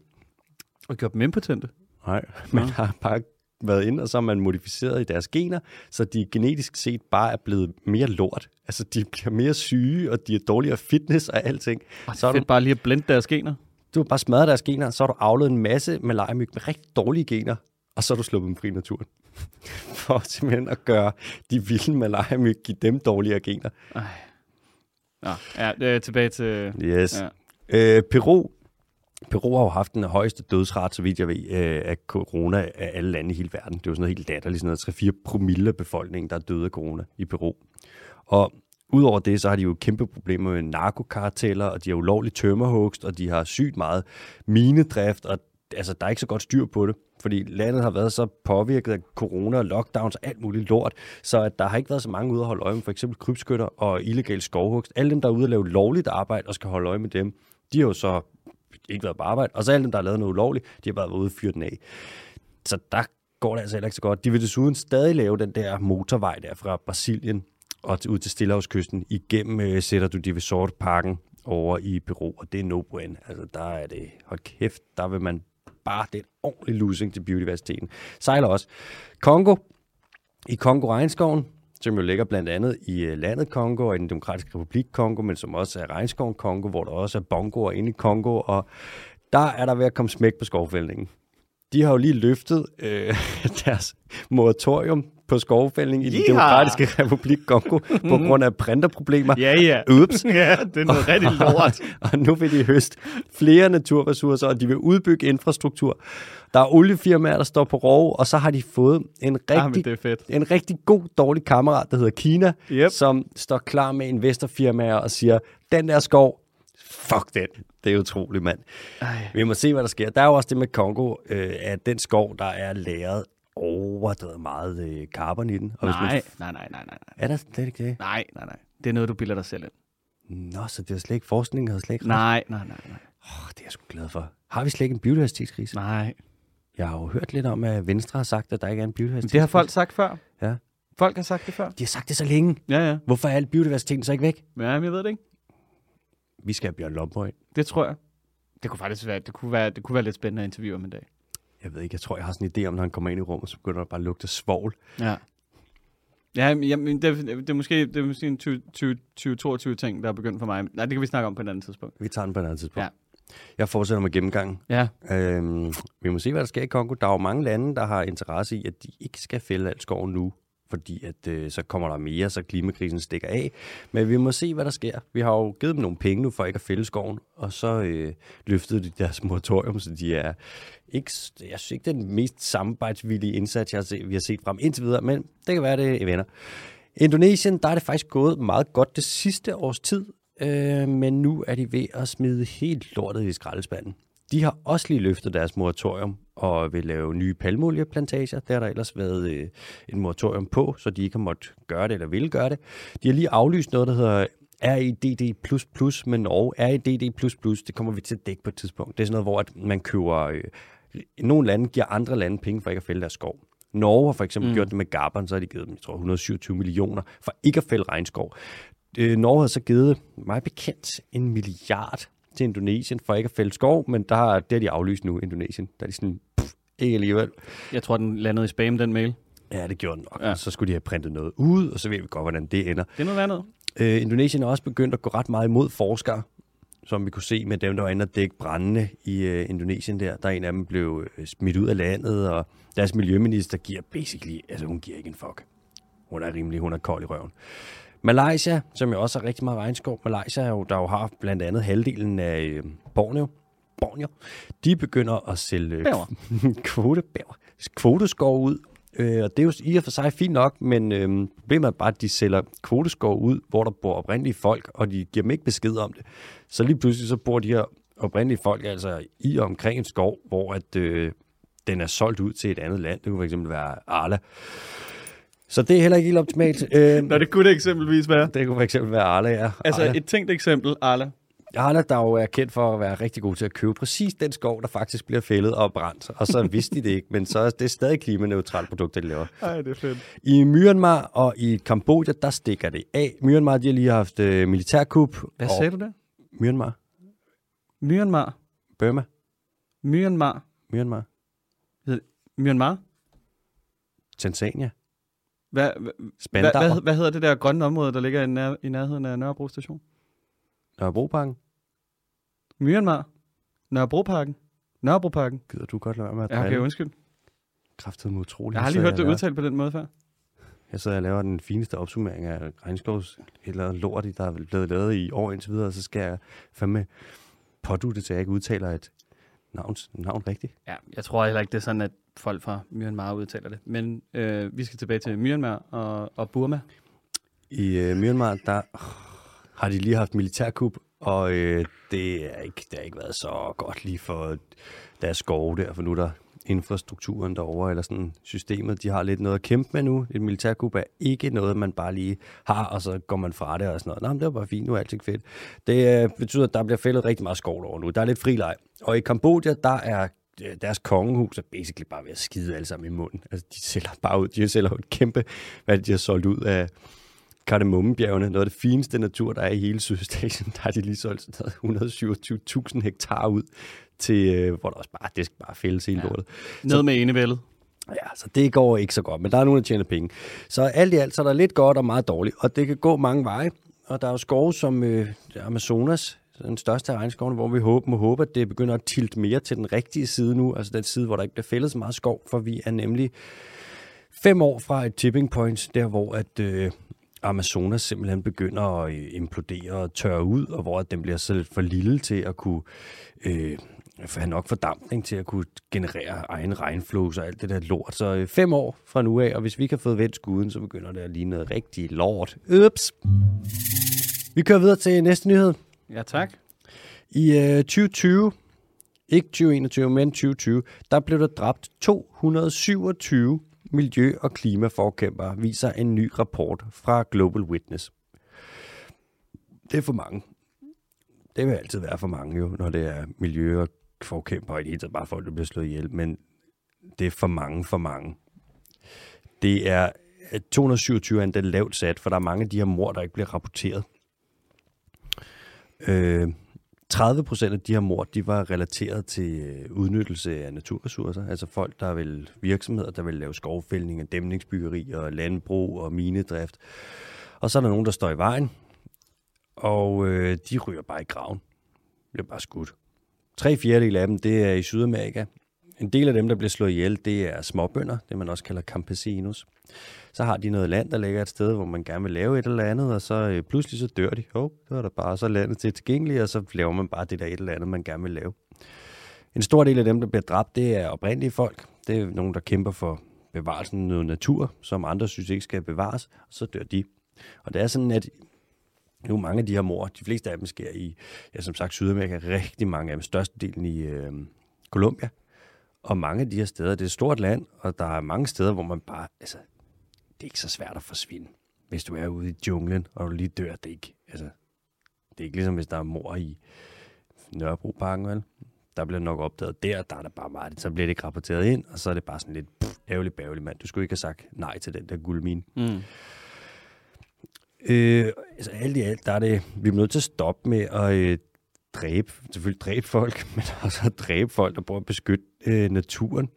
Og gjort dem impotente. Nej, man har bare været ind, og så har man modificeret i deres gener, så de genetisk set bare er blevet mere lort. Altså, de bliver mere syge, og de er dårligere fitness og alting. Og Så så har fedt du, bare lige at blende deres gener. Du har bare smadret deres gener, så har du avlet en masse malaria-myg med rigtig dårlige gener, og så har du sluppet dem fri i naturen. For simpelthen at gøre de vilde malaria-myg, give dem dårligere gener. Ej. Nå, ja, øh, tilbage til... Yes. Ja. Øh, Peru. Peru har jo haft den højeste dødsrate, så vidt jeg ved, øh, af corona af alle lande i hele verden. Det er jo sådan noget helt latterligt, sådan noget 3-4 promille af befolkningen, der er døde af corona i Peru. Og udover det, så har de jo kæmpe problemer med narkokarteller, og de har ulovlig tømmerhugst, og de har sygt meget minedrift, og altså, der er ikke så godt styr på det, fordi landet har været så påvirket af corona, lockdowns og alt muligt lort, så at der har ikke været så mange ude at holde øje med for eksempel krybskytter og illegal skovhugst. Alle dem, der er ude at lave lovligt arbejde og skal holde øje med dem, de har jo så ikke været på arbejde, og så alle dem, der har lavet noget ulovligt, de har bare været ude og fyret den af. Så der går det altså heller ikke så godt. De vil desuden stadig lave den der motorvej der fra Brasilien og ud til Stillehavskysten igennem øh, sætter du de ved parken over i Peru, og det er no bueno. Altså der er det, hold kæft, der vil man bare, det er en ordentlig losing til biodiversiteten. Sejler også. Kongo, i Kongo-regnskoven, som jo ligger blandt andet i øh, landet Kongo og i den demokratiske republik Kongo, men som også er regnskoven Kongo, hvor der også er bongoer inde i Kongo, og der er der ved at komme smæk på skovfældningen. De har jo lige løftet øh, deres moratorium på skovfældning i den demokratiske republik Kongo på grund af printerproblemer. Ja, ja. Ups. ja, det er noget rigtig lort. og nu vil de høste flere naturressourcer, og de vil udbygge infrastruktur. Der er oliefirmaer, der står på rov, og så har de fået en Ah, rigtig, det er fedt. en rigtig god, dårlig kammerat, der hedder Kina, Yep. som står klar med investorfirmaer og siger, den der skov, fuck den. Det er utroligt, mand. Ej. Vi må se, hvad der sker. Der er jo også det med Kongo, øh, at den skov, der er læret overdrevet meget øh, carbon i den. Og hvis Nej, Man, nej, nej, nej, nej. er der slet ikke det? Nej, nej, nej. Det er noget, du bilder dig selv ind. Nå, så det er slet ikke forskning, har slet ikke. Nej, nej, nej, nej. Oh, det er jeg sgu glad for. Har vi slet ikke en biodiversitetskrise? Nej. Jeg har jo hørt lidt om, at Venstre har sagt, at der ikke er en Men biodiversitetskrise. det har folk sagt før. Ja. Folk har sagt det før. De har sagt det så længe. Ja, ja. Hvorfor er al biodiversiteten så ikke væk? Ja, men jeg ved det ikke. Vi skal have Bjørn Lomborg. Det tror jeg. Det kunne faktisk være, det kunne være, det kunne være lidt spændende at interviewe om en dag. Jeg ved ikke, jeg tror, jeg har sådan en idé om, når han kommer ind i rummet, så begynder der bare at lugte svovl. Ja. Ja, men- jamen, det, er- det, er måske, det er måske en 20 20 2022 ting, der er begyndt for mig. Nej, det kan vi snakke om på et andet tidspunkt. Vi tager den på et andet tidspunkt. Ja. Jeg fortsætter med gennemgangen. Ja, Øhm, vi må se, hvad der sker i Kongo. Der er jo mange lande, der har interesse i, at de ikke skal fælde alt skov nu, fordi at, øh, så kommer der mere, så klimakrisen stikker af. Men vi må se, hvad der sker. Vi har jo givet dem nogle penge nu for ikke at fælde skoven, og så øh, løftede de deres moratorium, så de er ikke, jeg synes ikke, det er den mest samarbejdsvillige indsats, jeg har set, vi har set frem indtil videre, men det kan være, det vender. Indonesien, der er det faktisk gået meget godt det sidste års tid, øh, men nu er de ved at smide helt lortet i skraldespanden. De har også lige løftet deres moratorium og vil lave nye palmolieplantager. Det har der ellers været øh, en moratorium på, så de ikke har måttet gøre det eller vil gøre det. De har lige aflyst noget, der hedder RIDD++ med Norge. RIDD++, det kommer vi til at dække på et tidspunkt. Det er sådan noget, hvor at man køber... Øh, nogle lande giver andre lande penge for ikke at fælde deres skov. Norge har for eksempel mm. gjort det med Gabon, så har de givet dem, jeg tror, 127 millioner for ikke at fælde regnskov. Øh, Norge har så givet mig bekendt en milliard til Indonesien for ikke at fælde skov, men der har, det har de aflyst nu, Indonesien. Der er de sådan, pff, ikke alligevel. jeg tror, den landede i spam, den mail. Ja, det gjorde den nok. Ja. Så skulle de have printet noget ud, og så ved vi godt, hvordan det ender. Det er noget andet. Øh, Indonesien er også begyndt at gå ret meget imod forskere, som vi kunne se med dem, der var inde og dække brændende i øh, Indonesien der. Der er en af dem blev øh, smidt ud af landet, og deres miljøminister giver basically, altså hun giver ikke en fuck. Hun er rimelig, hun er kold i røven. Malaysia, som jo også har rigtig meget regnskov. Malaysia, er jo, der jo har blandt andet halvdelen af øh, Borneo, Borneo, de begynder at sælge Bæver. kvote, bæver, kvoteskov ud. Øh, og det er jo i og for sig fint nok, men øh, problemet er bare, at de sælger kvoteskov ud, hvor der bor oprindelige folk, og de giver dem ikke besked om det. Så lige pludselig så bor de her oprindelige folk altså i og omkring en skov, hvor at, øh, den er solgt ud til et andet land. Det kunne fx være Arla. Så det er heller ikke helt optimalt. Øh, Nå, det kunne det eksempelvis være. det kunne fx være Arla, ja. Altså Arla. et tænkt eksempel, Arla. Arla, der jo er kendt for at være rigtig god til at købe præcis den skov, der faktisk bliver fældet og brændt. Og så vidste de det ikke, men så er det stadig klimaneutralt produkt, de laver. Ej, det er fedt. I Myanmar og i Kambodja, der stikker det af. Myanmar, de har lige haft øh, militærkup. Hvad og sagde du der? Myanmar. Myanmar. Burma. Myanmar. Myanmar. Myanmar? Tanzania. Hvad, hvad, hvad, hvad, hedder det der grønne område, der ligger i, nær, i nærheden af Nørrebro station? Nørrebroparken. Myanmar. Nørrebroparken. Nørrebroparken. Gider du godt lade være med at Ja, okay, undskyld. Kræftet med utroligt. Jeg har lige hørt det udtalt på den måde før. Jeg sidder og laver den fineste opsummering af regnskovs eller lort, der er blevet lavet i år indtil videre, og så skal jeg fandme pådute til, at jeg ikke udtaler et navn, navn rigtigt. Ja, jeg tror heller ikke, det er sådan, at folk fra Myanmar udtaler det. Men øh, vi skal tilbage til Myanmar og, og Burma. I øh, Myanmar, der øh, har de lige haft militærkup, og øh, det, er ikke, det har ikke været så godt lige for deres skove der, for nu er der infrastrukturen derovre, eller sådan systemet, de har lidt noget at kæmpe med nu. Et militærkup er ikke noget, man bare lige har, og så går man fra det og sådan noget. Nå, men det var bare fint, nu er alting fedt. Det øh, betyder, at der bliver fældet rigtig meget skov over nu. Der er lidt frileg. Og i Kambodja, der er øh, deres kongehus er basically bare ved at skide alle sammen i munden. Altså, de sælger bare ud. De sælger et kæmpe, hvad de har solgt ud af Kardemommebjergene, noget af det fineste natur, der er i hele Sydøstasien, der har de lige solgt sådan noget 127.000 hektar ud til, øh, hvor der også bare, det skal bare fældes hele Ja. lortet. Ned med enevældet. Ja, så det går ikke så godt, men der er nogen, der tjener penge. Så alt i alt, så er der lidt godt og meget dårligt, og det kan gå mange veje. Og der er jo skove som øh, Amazonas, den største af regnskovene, hvor vi håber, må håbe, at det begynder at tilte mere til den rigtige side nu, altså den side, hvor der ikke bliver fældet så meget skov, for vi er nemlig fem år fra et tipping point, der hvor at øh, Amazonas simpelthen begynder at øh, implodere og tørre ud, og hvor den bliver så for lille til at kunne øh, have nok fordampning til at kunne generere egen regnflås og alt det der lort. Så øh, fem år fra nu af, og hvis vi kan få vendt skuden, så begynder det at ligne noget rigtig lort. Ups! Vi kører videre til næste nyhed. Ja, tak. I øh, 2020, ikke 2021, men 2020, der blev der dræbt 227 miljø- og klimaforkæmpere, viser en ny rapport fra Global Witness. Det er for mange. Det vil altid være for mange jo, når det er miljø- og forkæmpere, og i det hele taget bare folk, der bliver slået ihjel, men det er for mange for mange. Det er 227 er endda lavt sat, for der er mange af de her mor, der ikke bliver rapporteret. Øh, 30 procent af de her mord, de var relateret til øh, udnyttelse af naturressourcer. Altså folk, der vil virksomheder, der vil lave skovfældning og dæmningsbyggeri og landbrug og minedrift. Og så er der nogen, der står i vejen, og øh, de ryger bare i graven. Bliver bare skudt. Tre fjerdedel af dem, det er i Sydamerika. En del af dem, der bliver slået ihjel, det er småbønder, det man også kalder campesinos. Så har de noget land, der ligger et sted, hvor man gerne vil lave et eller andet, og så øh, pludselig så dør de. Jo, det er der bare så landet til tilgængeligt, og så laver man bare det der et eller andet, man gerne vil lave. En stor del af dem, der bliver dræbt, det er oprindelige folk. Det er nogen, der kæmper for bevarelsen af noget natur, som andre synes ikke skal bevares, og så dør de. Og det er sådan, at nu mange af de her mor, de fleste af dem sker i, ja, som sagt, Sydamerika, rigtig mange af dem, størstedelen i øh, Colombia. Og mange af de her steder, det er et stort land, og der er mange steder, hvor man bare, altså, det er ikke så svært at forsvinde. Hvis du er ude i junglen, og du lige dør, det er ikke, altså, det er ikke ligesom, hvis der er mor i Nørrebroparken, vel? Der bliver nok opdaget der, der er det bare meget, så bliver det ikke rapporteret ind, og så er det bare sådan lidt pff, ærgerligt bærgerligt, mand. Du skulle ikke have sagt nej til den der guldmine. Mm. Øh, altså alt i alt, der er det, vi er nødt til at stoppe med at øh, dræbe, selvfølgelig dræbe folk, men også at dræbe folk, der prøver at beskytte øh, naturen.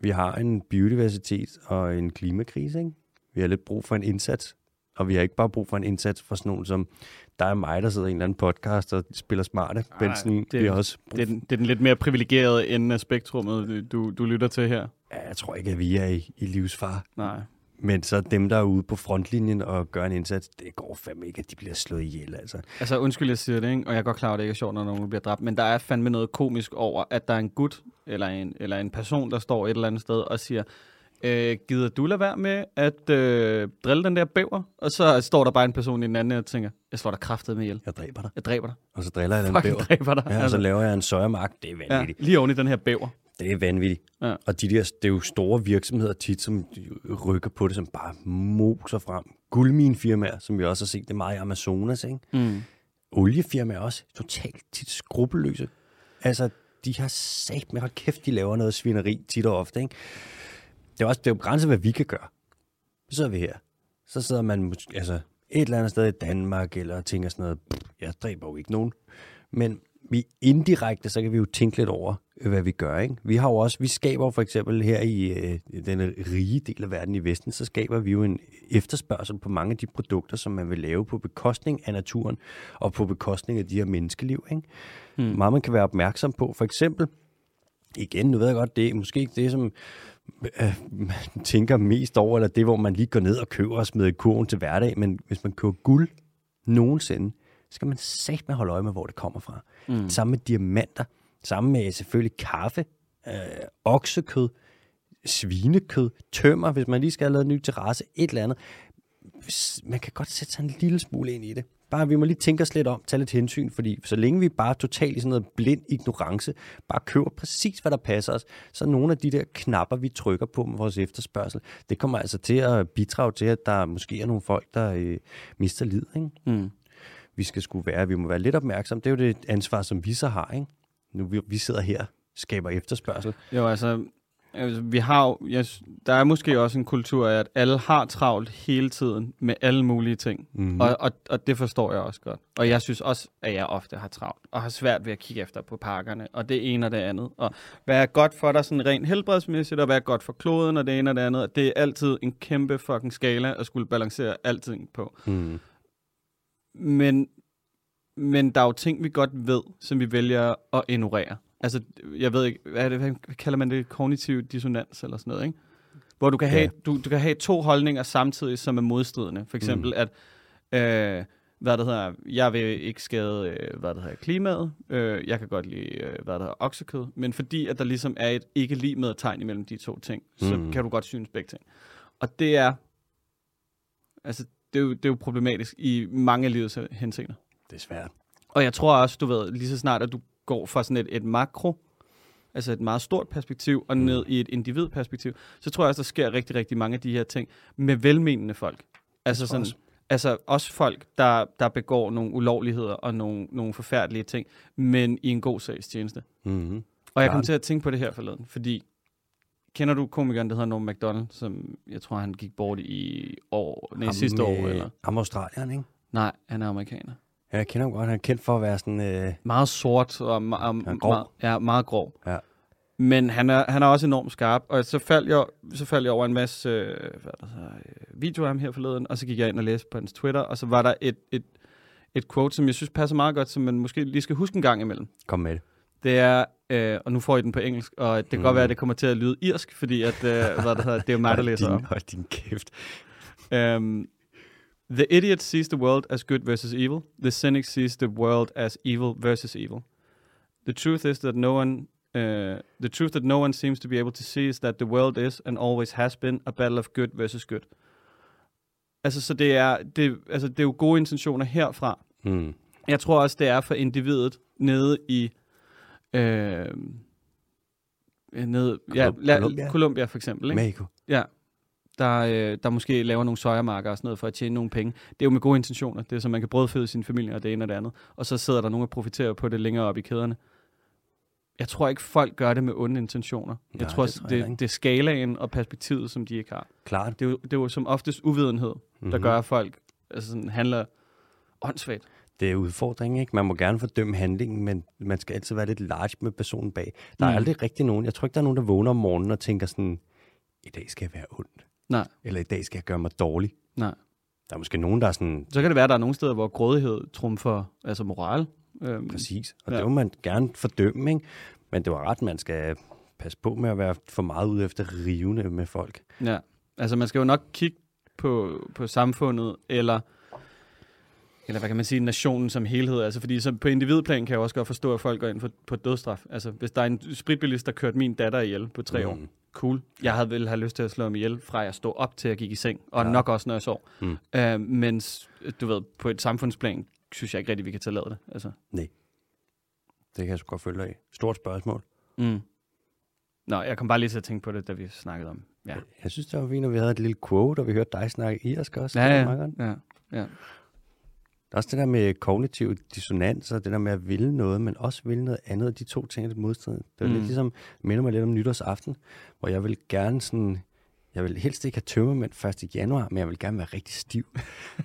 Vi har en biodiversitet og en klimakrise, ikke? Vi har lidt brug for en indsats Og vi har ikke bare brug for en indsats fra sådan nogen som der er mig, der sidder i en eller anden podcast og spiller smarte. Nej, Benson, det- vi har også brug Det er, den, det er den lidt mere privilegerede ende af spektrummet, du, du lytter til her. Ja, jeg tror ikke, at vi er i, i livsfar. Nej. Men så dem, der er ude på frontlinjen og gør en indsats, det går fandme ikke, at de bliver slået ihjel, altså. Altså, undskyld, jeg siger det, ikke? og jeg er godt klar over, at det ikke er sjovt, når nogen bliver dræbt, men der er fandme noget komisk over, at der er en gut, eller en, eller en person, der står et eller andet sted og siger, øh, gider du lade være med at øh, drille den der bæver? Og så står der bare en person i den anden, og tænker, jeg slår dig kraftet med ihjel. Jeg dræber dig. Jeg dræber dig. Og så driller jeg den bæver. dræber dig. Ja, og så laver jeg en søjermark. Det er ja, vanvittigt. lige oven i den her bæver. Det er vanvittigt. Ja. Og de der, det er jo store virksomheder tit, som rykker på det, som bare moser frem. Guldminefirmaer, som vi også har set det meget i Amazonas, ikke? Mm. Oliefirmaer også totalt tit skrupelløse. Altså, de har sat med, hold kæft, de laver noget svineri tit og ofte, ikke? Det er, også, det er jo begrænset, hvad vi kan gøre. Så sidder vi her. Så sidder man altså, et eller andet sted i Danmark, eller tænker sådan noget, "Pff, jeg dræber jo ikke nogen. Men vi indirekte, så kan vi jo tænke lidt over, øh, hvad vi gør. Ikke? Vi har jo også, vi skaber for eksempel her i øh, den rige del af verden i Vesten, så skaber vi jo en efterspørgsel på mange af de produkter, som man vil lave på bekostning af naturen, og på bekostning af de her menneskeliv. Ikke? Mm. Meget man kan være opmærksom på. For eksempel, igen, nu ved jeg godt, det er måske ikke det, som man tænker mest over, eller det, hvor man lige går ned og køber og smider i kurven til hverdag, men hvis man køber guld nogensinde, så skal man sagt med holde øje med, hvor det kommer fra. Mm. Samme med diamanter, samme med selvfølgelig kaffe, øh, oksekød, svinekød, tømmer, hvis man lige skal have lavet en ny terrasse, et eller andet. Man kan godt sætte sig en lille smule ind i det. Bare vi må lige tænke os lidt om, tage lidt hensyn, fordi så længe vi bare totalt i sådan noget blind ignorance, bare køber præcis, hvad der passer os, så nogle af de der knapper, vi trykker på med vores efterspørgsel, det kommer altså til at bidrage til, at der måske er nogle folk, der øh, mister liv. Ikke? Mm. vi skal skulle være. Vi må være lidt opmærksom. Det er jo det ansvar, som vi så har. Ikke? Nu vi, vi sidder her, skaber efterspørgsel. Jo, altså, altså, vi har jo, jeg, der er måske også en kultur af, at alle har travlt hele tiden med alle mulige ting. Mhm. Og, og, og det forstår jeg også godt. Og jeg synes også, at jeg ofte har travlt, og har svært ved at kigge efter på pakkerne, og det ene og det andet. Og hvad er godt for dig sådan rent helbredsmæssigt, og hvad er godt for kloden, og det ene og det andet. Og det er altid en kæmpe fucking skala at skulle balancere alting på. Mm. Men, men der er jo ting, vi godt ved, som vi vælger at ignorere. Altså, jeg ved ikke, hvad, er det, hvad kalder man det? Kognitiv dissonans eller sådan noget, ikke? Hvor du kan, Ja. have, du, du kan have to holdninger samtidig, som er modstridende. For eksempel, mm. at øh, hvad det hedder, jeg vil ikke skade, øh, hvad det hedder, klimaet. Øh, jeg kan godt lide, øh, hvad det hedder, oksekød. Men fordi, at der ligesom er et ikke lige med tegn imellem de to ting, så Mm. kan du godt synes begge ting. Og det er, altså, det er jo, det er jo problematisk i mange af livets henseender. Det er svært. Og jeg tror også, du ved, lige så snart, at du går fra sådan et, et makro, altså et meget stort perspektiv, og ned i et individperspektiv, så tror jeg også, der sker rigtig, rigtig mange af de her ting med velmenende folk. Altså, sådan, også. altså også folk, der, der begår nogle ulovligheder og nogle, nogle forfærdelige ting, men i en god sags tjeneste. Mm-hmm. Og jeg kom til at tænke på det her forleden, fordi kender du komikeren, der hedder Norm MacDonald, som jeg tror, han gik bort i år, nej, sidste år, eller? Ham australieren, ikke? Nej, han er amerikaner. Ja, jeg kender ham godt. Han er kendt for at være sådan... Øh, Meget sort og, og, og Ja, grov. Meget, ja, meget grov. Ja. Men han er, han er også enormt skarp, og så faldt jeg, så faldt jeg over en masse øh, hvad der hedder, øh, videoer af ham her forleden, og så gik jeg ind og læste på hans Twitter, og så var der et, et, et quote, som jeg synes passer meget godt, som man måske lige skal huske en gang imellem. kom med det. Det er, øh, og nu får I den på engelsk, og det kan Mm. godt være, at det kommer til at lyde irsk, fordi at, øh, hvad der hedder, det er jo mig, der læser din. Hold din kæft. Um, the idiot sees the world as good versus evil. The cynic sees the world as evil versus evil. The truth is that no one, uh, the truth that no one seems to be able to see is that the world is and always has been a battle of good versus good. Altså, så det er, det, altså, det er jo gode intentioner herfra. Mm. Jeg tror også, det er for individet nede i, øh, nede, ja, la, Colombia. Colombia for eksempel. Ikke? Mexico. Ja, der, øh, der måske laver nogle søjermarker og sådan noget for at tjene nogle penge. Det er jo med gode intentioner. Det er så, man kan brødføde sin familie og det ene og det andet. Og så sidder der nogen og profiterer på det længere op i kæderne. Jeg tror ikke, folk gør det med onde intentioner. jeg Nej, tror, det tror jeg det, ikke. det er skalaen og perspektivet, som de ikke har. Klart. Det er jo, det er jo som oftest uvidenhed, der Mhm. gør, at folk altså sådan, handler åndssvagt. Det er udfordringen, ikke? Man må gerne fordømme handlingen, men man skal altid være lidt large med personen bag. Der er Mm. aldrig rigtig nogen, jeg tror ikke, der er nogen, der vågner om morgenen og tænker sådan, i dag skal jeg være ond. Nej, Eller i dag skal jeg gøre mig dårlig. nej. Der er måske nogen, der er sådan, Så kan det være, at der er nogle steder, hvor grådighed trumfer altså moral. Øhm, præcis, og Ja. det må man gerne fordømme, ikke? Men det var ret, man skal passe på med at være for meget ude efter rivende med folk. Ja, altså man skal jo nok kigge på, på samfundet, eller, eller hvad kan man sige, nationen som helhed. Altså fordi så på individplan kan jeg også godt forstå, at folk går ind for, på dødstraf. Altså hvis der er en spritbilist, der kørte min datter ihjel på tre mm. år. Cool. Jeg havde vel have lyst til at slå ham ihjel, fra jeg stod op til jeg gik i seng, og Ja. nok også, når jeg sov. Mm. Øh, mens, du ved, på et samfundsplan, synes jeg ikke rigtig, vi kan tillade det. Altså. Det kan jeg sgu godt følge dig af. Stort spørgsmål. Mm. Nå, jeg kom bare lige til at tænke på det, da vi snakkede om. Ja, Jeg synes, det var fint, at vi havde et lille quote, og vi hørte dig snakke irsk også. ja, ja. ja, ja. Der er også det der med kognitiv dissonans, og det der med at ville noget, men også ville noget andet, og de to ting er lidt modstridende. Det er mm. Mm. lidt ligesom, minder mig lidt om nytårsaften, hvor jeg vil gerne sådan, jeg vil helst ikke have tømmermænd 1. januar, men jeg vil gerne være rigtig stiv.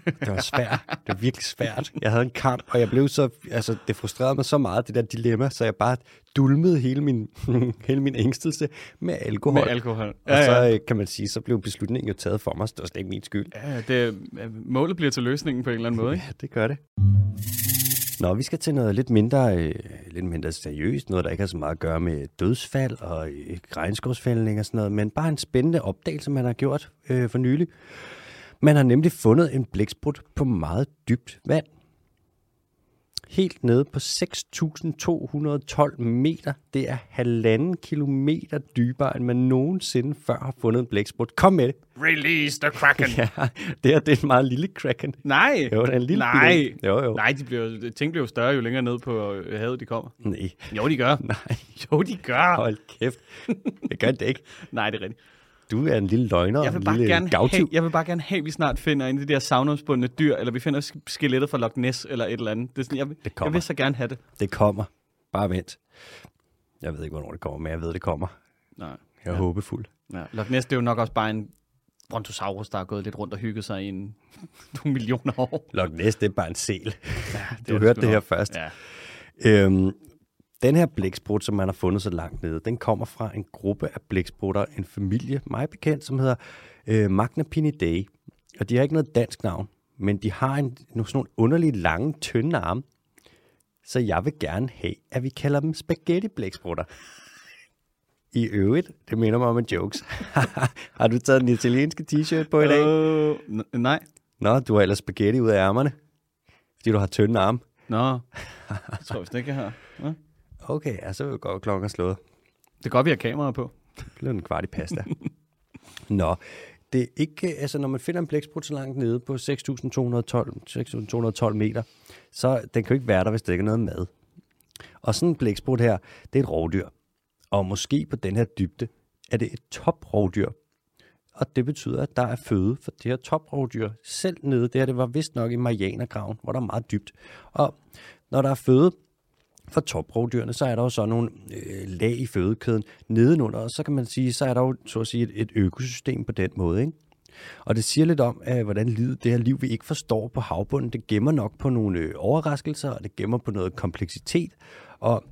Det var svært. Det var virkelig svært. Jeg havde en kamp, og jeg blev så, altså det frustrerede mig så meget, det der dilemma, så jeg bare dulmede hele min, hele min ængstelse med alkohol. Med alkohol. og så øh, kan man sige, så blev beslutningen jo taget for mig, så det var slet ikke min skyld. Ja, det, øh, målet bliver til løsningen på en eller anden måde, ikke? Ja, det gør det. Nå, vi skal til noget lidt mindre, øh, lidt mindre seriøst, noget, der ikke har så meget at gøre med dødsfald og øh, regnskovsfældning og sådan noget, men bare en spændende opdagelse, man har gjort øh, for nylig. Man har nemlig fundet en blæksprut på meget dybt vand. Helt nede på 6.212 meter. Det er halvanden kilometer dybere, end man nogensinde før har fundet en blæksprut. Kom med det. Release the Kraken. Ja, det her det er en meget lille kraken. Nej. Jo, det er en lille Nej. Jo, jo. Nej, de bliver, ting bliver jo større, jo længere ned på øh, havet de kommer. Nej. Jo, de gør. Nej. Jo, de gør. Hold kæft. Det gør det ikke. Nej, det er rigtigt. Du er en lille løgner Jeg vil, en bare lille gerne gavtyv. have, jeg vil bare gerne have, at vi snart finder en af de der savnomsbundne dyr, eller vi finder sk- skelettet fra Loch Ness, eller et eller andet. Det er sådan, jeg, vil- Det jeg kommer. vil så gerne have det. Det kommer. Bare vent. Jeg ved ikke, hvornår det kommer, men jeg ved, det kommer. Nej. Jeg er Ja. håbefuld. Ja. Loch Ness, det er jo nok også bare en brontosaurus, der er gået lidt rundt og hygget sig i en, nogle millioner år. Loch Ness, det er bare en sel. Ja, Du er hørte det her nok. først. Ja. Øhm, den her blæksprut, som man har fundet så langt nede, den kommer fra en gruppe af blæksprutter, en familie, mig bekendt, som hedder øh, Magnapinidae. Og de har ikke noget dansk navn, men de har en, nogle sådan nogle underlige, lange, tynde arme. Så jeg vil gerne have, at vi kalder dem spaghetti-blæksprutter. I øvrigt, det minder mig om en jokes. har du taget den italienske t-shirt på i dag? N- nej. Nå, du har ellers spaghetti ud af ærmerne, fordi du har tynde arme. Nå, jeg tror vist ikke, jeg har. Ja. Okay, ja, så går klokken slået. Det er godt, vi har kamera på. Det blev en kvart i pasta. Nå, det er ikke, altså når man finder en blæksprut så langt nede på 6.212 6.212 meter, så den kan jo ikke være der, hvis der ikke er noget mad. Og sådan en blæksprut her, det er et rovdyr. Og måske på den her dybde er det et toprovdyr. Og det betyder, at der er føde for det her toprovdyr. Selv nede der, det var vist nok i Marianergraven, hvor der er meget dybt. Og når der er føde for toprovdyrene, så er der jo så nogle øh, lag i fødekæden nedenunder, og så kan man sige, så er der jo så at sige et, et økosystem på den måde, ikke? Og det siger lidt om, at hvordan livet, det her liv, vi ikke forstår på havbunden, det gemmer nok på nogle øh, overraskelser, og det gemmer på noget kompleksitet. Og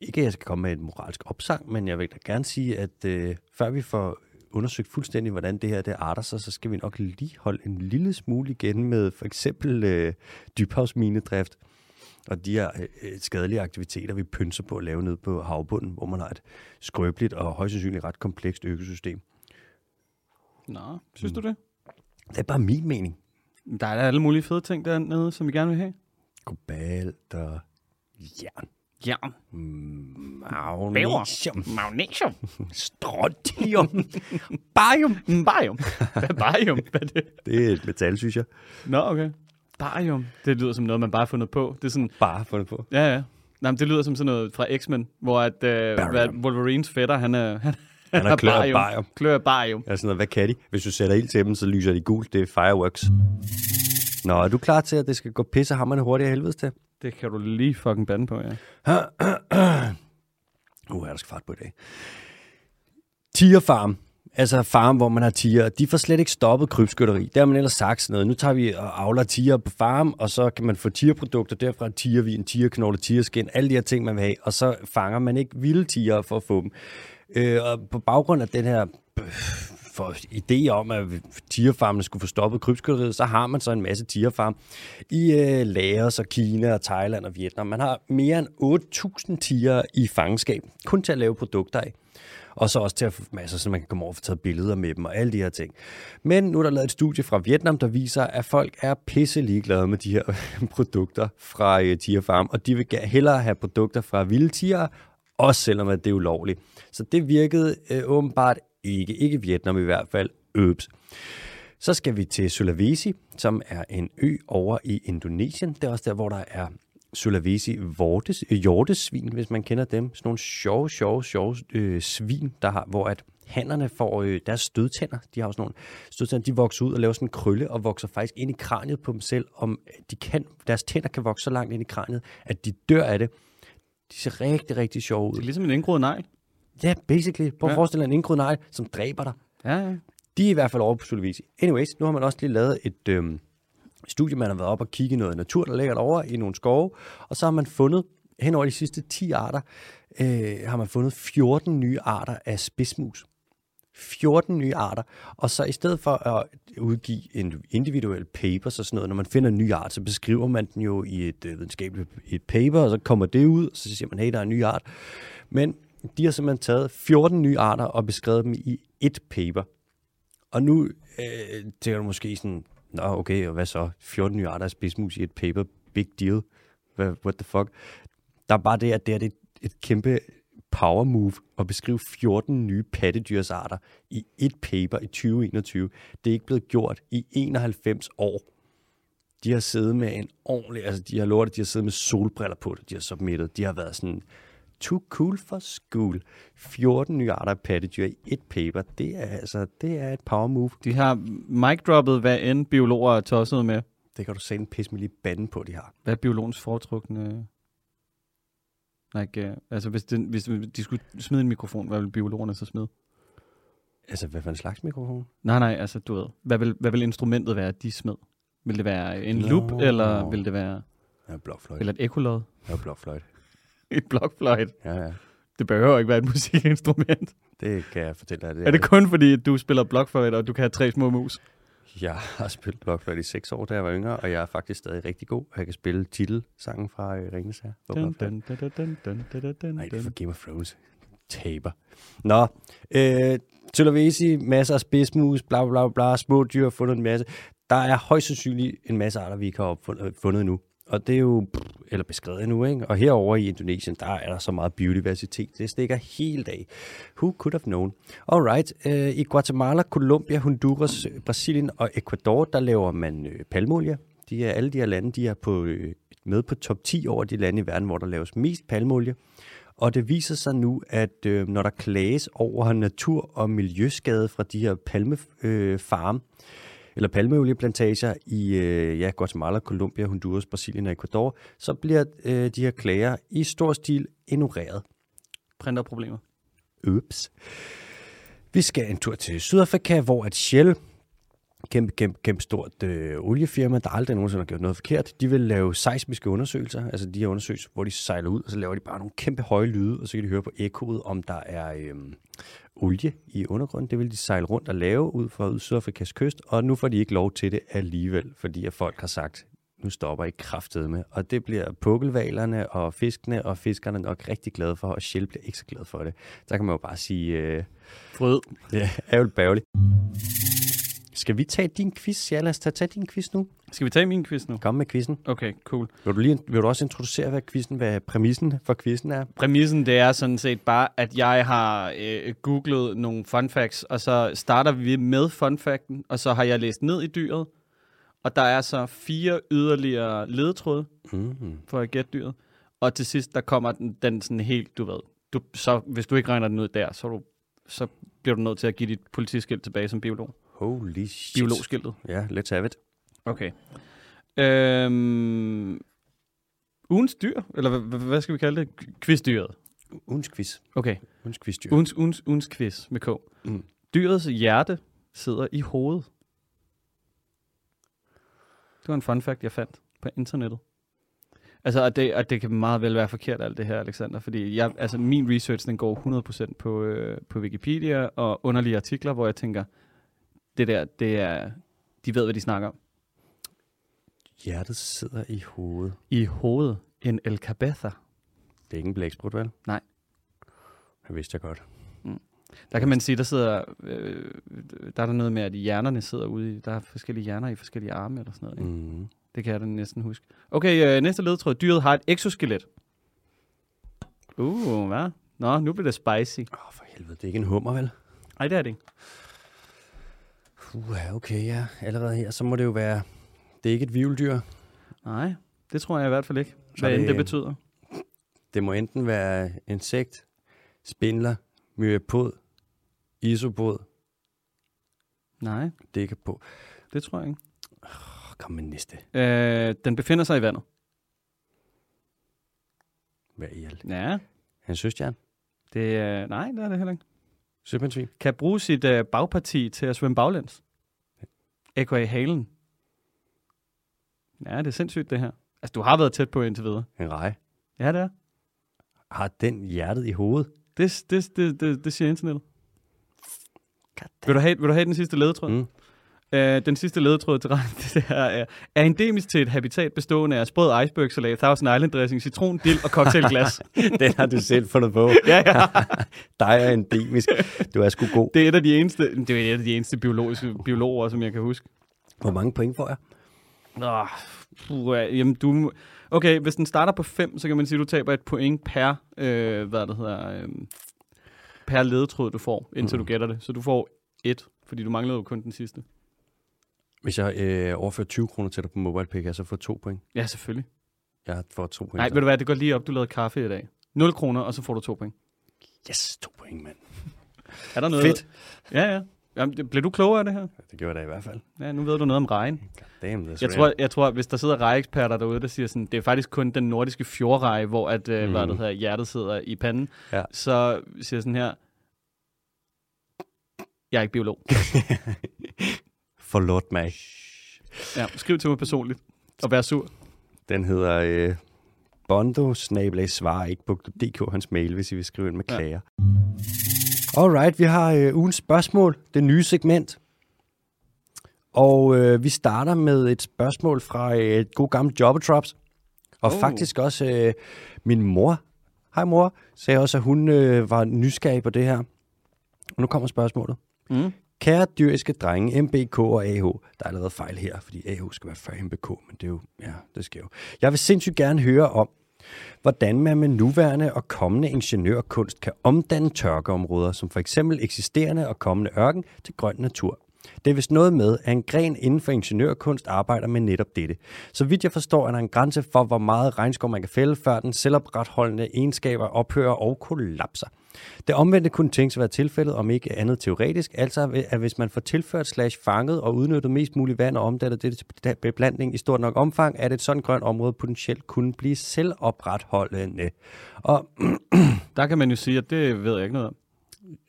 ikke at jeg skal komme med et moralsk opsang, men jeg vil da gerne sige, at øh, før vi får undersøgt fuldstændig, hvordan det her det arter sig, så skal vi nok lige holde en lille smule igen med for eksempel øh, dybhavsminedrift og de her øh, skadelige aktiviteter, vi pynser på at lave nede på havbunden, hvor man har et skrøbeligt og højst sandsynligt ret komplekst økosystem. Nå, synes du det? Det er bare min mening. Der er alle mulige fede ting dernede, som vi gerne vil have. Kobalt og jern, Jern. magnesium, Magnesium. strontium, barium. Barium. Hvad er barium? Hvad er det? Det er et metal, synes jeg. Nå, okay. Barium. Det lyder som noget, man bare har fundet på. Det er sådan, Bare fundet på. ja, ja. Nej, men det lyder som sådan noget fra X-Men, hvor at, øh, Barium. hvad, Wolverines fætter, han er, han, Han har klør af barium. Klør barium. Ja, sådan noget, hvad kan de? Hvis du sætter ild til dem, så lyser de gult. Det er fireworks. Nå, er du klar til, at det skal gå pissehammerne hurtigt af helvedes til? Det kan du lige fucking bande på, ja. Uh, er der skal fart på i dag. Tiger Farm. Altså farm, hvor man har tiger. De får slet ikke stoppet krybskytteri. Der har man ellers sagt sådan noget. Nu tager vi og avler tiger på farm, og så kan man få tigerprodukter derfra. Tigervin, tigerknogle, tigerskin, alle de her ting, man vil have. Og så fanger man ikke vilde tiger for at få dem. Øh, og på baggrund af den her for idé om, at tigerfarmene skulle få stoppet krybskytteriet, så har man så en masse tigerfarm i øh, Laos og Kina og Thailand og Vietnam. Man har mere end 8.000 tiger i fangenskab, kun til at lave produkter af. Og så også til at få masser, så man kan komme over og få taget billeder med dem og alle de her ting. Men nu er der lavet et studie fra Vietnam, der viser, at folk er pisse ligeglade med de her produkter fra øh, Tiger Farm, og de vil hellere have produkter fra vilde tiger, også selvom at det er ulovligt. Så det virkede øh, åbenbart ikke. Ikke Vietnam i hvert fald. Øbs. Så skal vi til Sulawesi, som er en ø over i Indonesien. Det er også der, hvor der er Sulawesi vortes, øh, hjortesvin, hvis man kender dem. Sådan nogle sjove, sjove, sjove øh, svin, der har, hvor at hannerne får øh, deres stødtænder. De har også nogle stødtænder, de vokser ud og laver sådan en krølle og vokser faktisk ind i kraniet på dem selv. Om de kan, deres tænder kan vokse så langt ind i kraniet, at de dør af det. De ser rigtig, rigtig sjove ud. Det er ligesom en indgroet negl. Ja, basically. Prøv at Ja. forestille dig en indgroet negl, som dræber dig. Ja, ja. De er i hvert fald over på Sulawesi. Anyways, nu har man også lige lavet et øhm, studie, man har været op og kigge noget natur, der ligger derovre i nogle skove, og så har man fundet, hen over de sidste 10 arter, øh, har man fundet 14 nye arter af spidsmus. 14 nye arter, og så i stedet for at udgive en individuel paper, så sådan noget, når man finder en ny art, så beskriver man den jo i et øh, videnskabeligt et paper, og så kommer det ud, og så siger man, hey, der er en ny art. Men de har simpelthen taget 14 nye arter og beskrevet dem i et paper. Og nu øh, tænker du måske sådan, nå okay, og hvad så? 14 nye arter af spidsmus i et paper, big deal. Hvad, what the fuck? Der er bare det, at det er et, et kæmpe power move at beskrive 14 nye pattedyrsarter i et paper i 2021. Det er ikke blevet gjort i 91 år. De har siddet med en ordentlig, altså de har lortet, de har siddet med solbriller på det, de har submittet, de har været sådan, too cool for school. 14 nye arter af pattedyr i et paper, det er altså, det er et power move. De har mic droppet, hvad end biologer er tosset med. Det kan du sætte en pis med lige banden på, de har. Hvad er biologens foretrukne... Like, uh, altså, hvis, den, hvis de skulle smide en mikrofon, hvad vil biologerne så smide? Altså, hvad for en slags mikrofon? Nej, nej, altså, du ved. Hvad vil, hvad vil instrumentet være, de smed? Vil det være en Nå. loop, eller vil det være... Ja, blokfløjt. Eller et ekolod? Ja, blokfløjt. Et blokfløjt? Ja, ja. Det behøver ikke være et musikinstrument. Det kan jeg fortælle dig. Det Er det kun fordi, du spiller blokfløjt, og du kan have tre små mus? Jeg har spillet blokfløjt i seks år, da jeg var yngre, og jeg er faktisk stadig rigtig god. Jeg kan spille titelsangen fra øh, Ringens Herre. Nej, det er dun. Game of Thrones. Taber. Nå, øh, Sulawesi, masser af spidsmus, bla bla bla, små dyr, fundet en masse. Der er højst sandsynligt en masse arter, vi ikke har opfundet, fundet endnu. Og det er jo, eller beskrevet nu, ikke? Og herover i Indonesien, der er der så meget biodiversitet. Det stikker helt af. Who could have known? Alright, øh, i Guatemala, Colombia, Honduras, Brasilien og Ecuador, der laver man øh, palmolie. De er, alle de her lande, de er på, øh, med på top 10 over de lande i verden, hvor der laves mest palmolie. Og det viser sig nu, at øh, når der klages over natur- og miljøskade fra de her palmefarme, øh, eller palmeolieplantager i øh, ja, Guatemala, Colombia, Honduras, Brasilien og Ecuador, så bliver øh, de her klager i stor stil ignoreret. Printerproblemer. Ups. Vi skal en tur til Sydafrika, hvor at Shell, kæmpe, kæmpe, kæmpe stort øh, oliefirma, der aldrig nogensinde har gjort noget forkert, de vil lave seismiske undersøgelser, altså de her undersøgelser, hvor de sejler ud, og så laver de bare nogle kæmpe høje lyde, og så kan de høre på ekkoet, om der er øh, olie i undergrunden. Det vil de sejle rundt og lave ud fra Sydafrikas kyst, og nu får de ikke lov til det alligevel, fordi at folk har sagt, nu stopper I kraftet med. Og det bliver pukkelvalerne og fiskene, og fiskerne nok rigtig glade for, og Shell bliver ikke så glad for det. Der kan man jo bare sige, øh, Frød. ja, ærgerligt bærgerligt. Skal vi tage din quiz? Ja, lad os tage, tage din quiz nu. Skal vi tage min quiz nu? Kom med quizzen. Okay, cool. Vil du, lige, vil du også introducere, hvad quizzen, hvad præmissen for quizzen er? Præmissen, det er sådan set bare, at jeg har øh, googlet nogle fun facts, og så starter vi med fun facten, og så har jeg læst ned i dyret, og der er så fire yderligere ledetråde Mm. for at gætte dyret, og til sidst, der kommer den, den sådan helt, du ved, du, så, hvis du ikke regner den ud der, så, du, så bliver du nødt til at give dit politiskilt tilbage som biolog. Holy shit. Biologskiltet. Ja, let's have it. Okay. Øhm, ugens dyr, eller hvad, hvad skal vi kalde det? Quizdyret. Ugens quiz. Okay. Ugens quizdyr. Ugens, ugens, ugens quiz med K. Mm. Dyrets hjerte sidder i hovedet. Det var en fun fact, jeg fandt på internettet. Altså, og det, og det kan meget vel være forkert, alt det her, Alexander, fordi jeg, altså, min research, den går 100% på, øh, på Wikipedia og underlige artikler, hvor jeg tænker, det der, det er, de ved, hvad de snakker om. Hjertet sidder i hovedet. I hovedet, en El Cabeza. Det er ikke en blæksprut, vel? Nej. Det vidste jeg godt. Der kan man sige, der sidder, øh, der er der noget med, at hjernerne sidder ude i, der er forskellige hjerner i forskellige arme eller sådan noget. Ikke? Mm. Det kan jeg da næsten huske. Okay, øh, næste ledetråd. Dyret har et exoskelet. Uh, hvad? Nå, nu bliver det spicy. Åh, oh, for helvede. Det er ikke en hummer, vel? Nej, det er det ikke. Uh, okay, ja. Allerede her, så må det jo være... Det er ikke et vivldyr. Nej, det tror jeg i hvert fald ikke. Så Hvad end det- det betyder. Det må enten være insekt, spindler, myopod, isobod, Nej, dækkepå. det tror jeg ikke. Oh, kom med næste. Øh, den befinder sig i vandet. Hvad i alt? Ja, En søstjern? det er... Nej, det er det heller ikke. Søpindsvin? Kan bruge sit øh, bagparti til at svømme baglæns. A.k.a. halen. Ja, det er sindssygt, det her. Altså, du har været tæt på indtil videre. En reje? Ja, det er. Har den hjertet i hovedet? Det, det, det, det, det siger internettet. Vil du have, vil du have den sidste ledetråd? Mm. Øh, den sidste ledetråd til retten, det er, er, er endemisk til et habitat bestående af sprød icebergsalat, Thousand Island dressing, citron, dild og cocktailglas. Den har du selv fundet på. ja, ja. Dig er endemisk. Du er sgu god. Det er et af de eneste, det er et af de eneste biologiske biologer, som jeg kan huske. Hvor mange point får jeg? Nå, puh, jamen du... Okay, hvis den starter på 5, så kan man sige, at du taber et point per, øh, hvad det hedder, øh, per ledetråd, du får, indtil Mhm. du gætter det. Så du får et, fordi du manglede jo kun den sidste. Hvis jeg øh, overfører 20 kroner til dig på MobilePay, kan jeg så få to point? Ja, selvfølgelig. Jeg får to point. Nej, ved du hvad, det går lige op, du lavede kaffe i dag. 0 kroner, og så får du to point. Yes, to point, mand. Er der noget? Fedt. Ja, ja. Jamen, det- blev du klogere af det her? Det gjorde jeg da i hvert fald. Ja, nu ved du noget om regn. Damn, Jeg tror, jeg tror, hvis der sidder rejeeksperter derude, der siger sådan, det er faktisk kun den nordiske fjordreje, hvor at, øh, Mhm. hvad det hedder, hjertet sidder i panden. Ja. Så siger sådan her, jeg er ikke biolog. Forlåt mig. Ja, skriv til mig personligt. Og vær sur. Den hedder øh, bondo svar ikke på DK, hans mail, hvis I vil skrive ind med Ja. klager. Alright, vi har øh, ugens spørgsmål, det nye segment. Og øh, vi starter med et spørgsmål fra øh, et god gammelt Jobbetrops. Og oh. faktisk også øh, min mor, hej mor, sagde også, at hun øh, var nysgerrig på det her. Og nu kommer spørgsmålet. Mm. Kære dyriske drenge, MBK og AH. Der er allerede fejl her, fordi AH skal være før MBK, men det er jo, ja, det skal jo. Jeg vil sindssygt gerne høre om, hvordan man med nuværende og kommende ingeniørkunst kan omdanne tørkeområder, som for eksempel eksisterende og kommende ørken, til grøn natur. Det er vist noget med, at en gren inden for ingeniørkunst arbejder med netop dette. Så vidt jeg forstår, er der en grænse for, hvor meget regnskov man kan fælde, før den selvopretholdende egenskaber ophører og kollapser. Det omvendte kunne tænkes at være tilfældet, om ikke andet teoretisk, altså at hvis man får tilført slash fanget og udnyttet mest muligt vand og omdannet det til beplantning i stort nok omfang, at et sådan grønt område potentielt kunne blive selvopretholdende. Og Der kan man jo sige, at det ved jeg ikke noget om.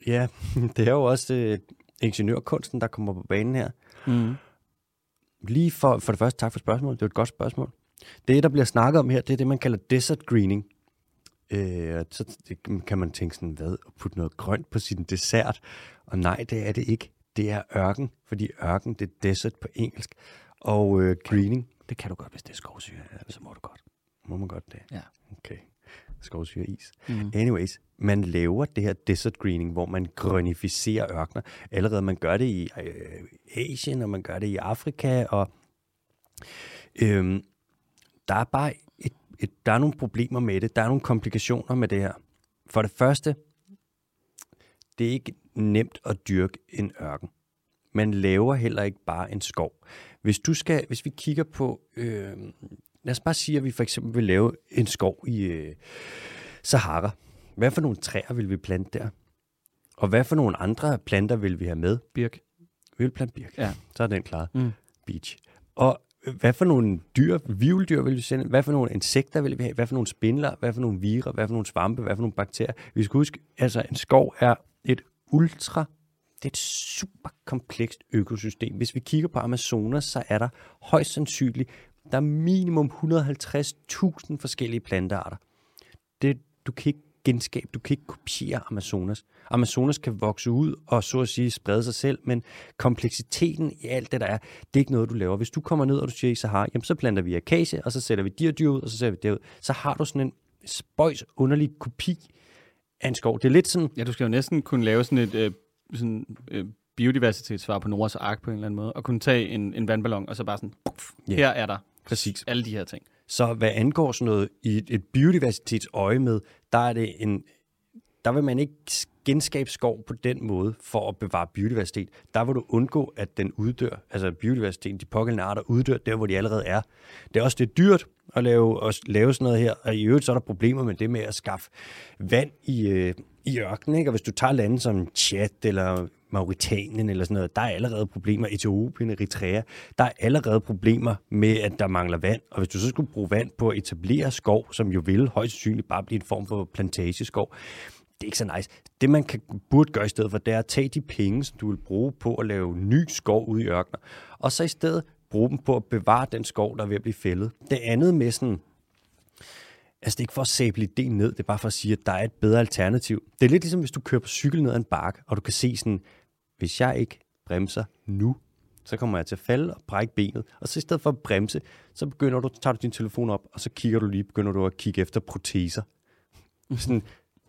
ja, det er jo også øh, ingeniørkunsten, der kommer på banen her. Mm. Lige for, for det første, tak for spørgsmålet. Det er et godt spørgsmål. Det, der bliver snakket om her, det er det, man kalder desert greening. Øh, så kan man tænke sådan, hvad, at putte noget grønt på sin dessert? Og nej, det er det ikke. Det er ørken, fordi ørken, det er desert på engelsk. Og øh, greening, Det kan du godt, hvis det er skovsyre. Så må du godt. må man godt det? Ja. Okay. Skovsyre is. Mm. Anyways, man laver det her desert greening, hvor man grønificerer ørkener. Allerede man gør det i øh, Asien, og man gør det i Afrika, og øhm, der er bare et, der er nogle problemer med det. Der er nogle komplikationer med det her. For det første, det er ikke nemt at dyrke en ørken. Man laver heller ikke bare en skov. Hvis du skal, hvis vi kigger på, øh, lad os bare sige, at vi for eksempel vil lave en skov i øh, Sahara. Hvad for nogle træer vil vi plante der? Og hvad for nogle andre planter vil vi have med? Birk. Vi vil plante birk. Ja. Så er den klaret. Mm. Beach. Og hvad for nogle dyr, vivldyr vil vi sende? Hvad for nogle insekter vil vi have? Hvad for nogle spindler? Hvad for nogle virer? Hvad for nogle svampe? Hvad for nogle bakterier? Vi skal huske, altså en skov er et ultra, det er et super komplekst økosystem. Hvis vi kigger på Amazonas, så er der højst sandsynligt, der er minimum 150.000 forskellige plantearter. Det, du kan ikke genskabe, du kan ikke kopiere Amazonas. Amazonas kan vokse ud og så at sige sprede sig selv, men kompleksiteten i alt det, der er, det er ikke noget, du laver. Hvis du kommer ned, og du siger i Sahara, jamen så planter vi akacie, og så sætter vi dirdyr ud, og så sætter vi det ud. Så har du sådan en spøjs underlig kopi af en skov. Det er lidt sådan... Ja, du skal jo næsten kunne lave sådan et øh, sådan, øh, biodiversitetssvar på Noras ark på en eller anden måde, og kunne tage en, en vandballon, og så bare sådan, puff, Ja. her er der Præcis. alle de her ting. Så hvad angår sådan noget i et, et biodiversitetsøje med, der er det en, der vil man ikke genskabe skov på den måde for at bevare biodiversitet. Der vil du undgå, at den uddør, altså biodiversiteten, de pågældende arter uddør der, hvor de allerede er. Det er også lidt dyrt at lave, at lave sådan noget her, og i øvrigt så er der problemer med det med at skaffe vand i, øh, i ørkenen. Ikke? Og hvis du tager lande som Chad eller Mauritanien eller sådan noget, der er allerede problemer. Etiopien, Eritrea, der er allerede problemer med, at der mangler vand. Og hvis du så skulle bruge vand på at etablere skov, som jo vil højst sandsynligt bare blive en form for plantageskov, det er ikke så nice. Det, man kan, burde gøre i stedet for, det er at tage de penge, som du vil bruge på at lave ny skov ude i ørkener, og så i stedet bruge dem på at bevare den skov, der er ved at blive fældet. Det andet med sådan, altså det er ikke for at sæble ideen ned, det er bare for at sige, at der er et bedre alternativ. Det er lidt ligesom, hvis du kører på cykel ned ad en bakke, og du kan se sådan, hvis jeg ikke bremser nu, så kommer jeg til at falde og brække benet. Og så i stedet for at bremse, så begynder du, tager du din telefon op, og så kigger du lige, begynder du at kigge efter proteser. Sådan,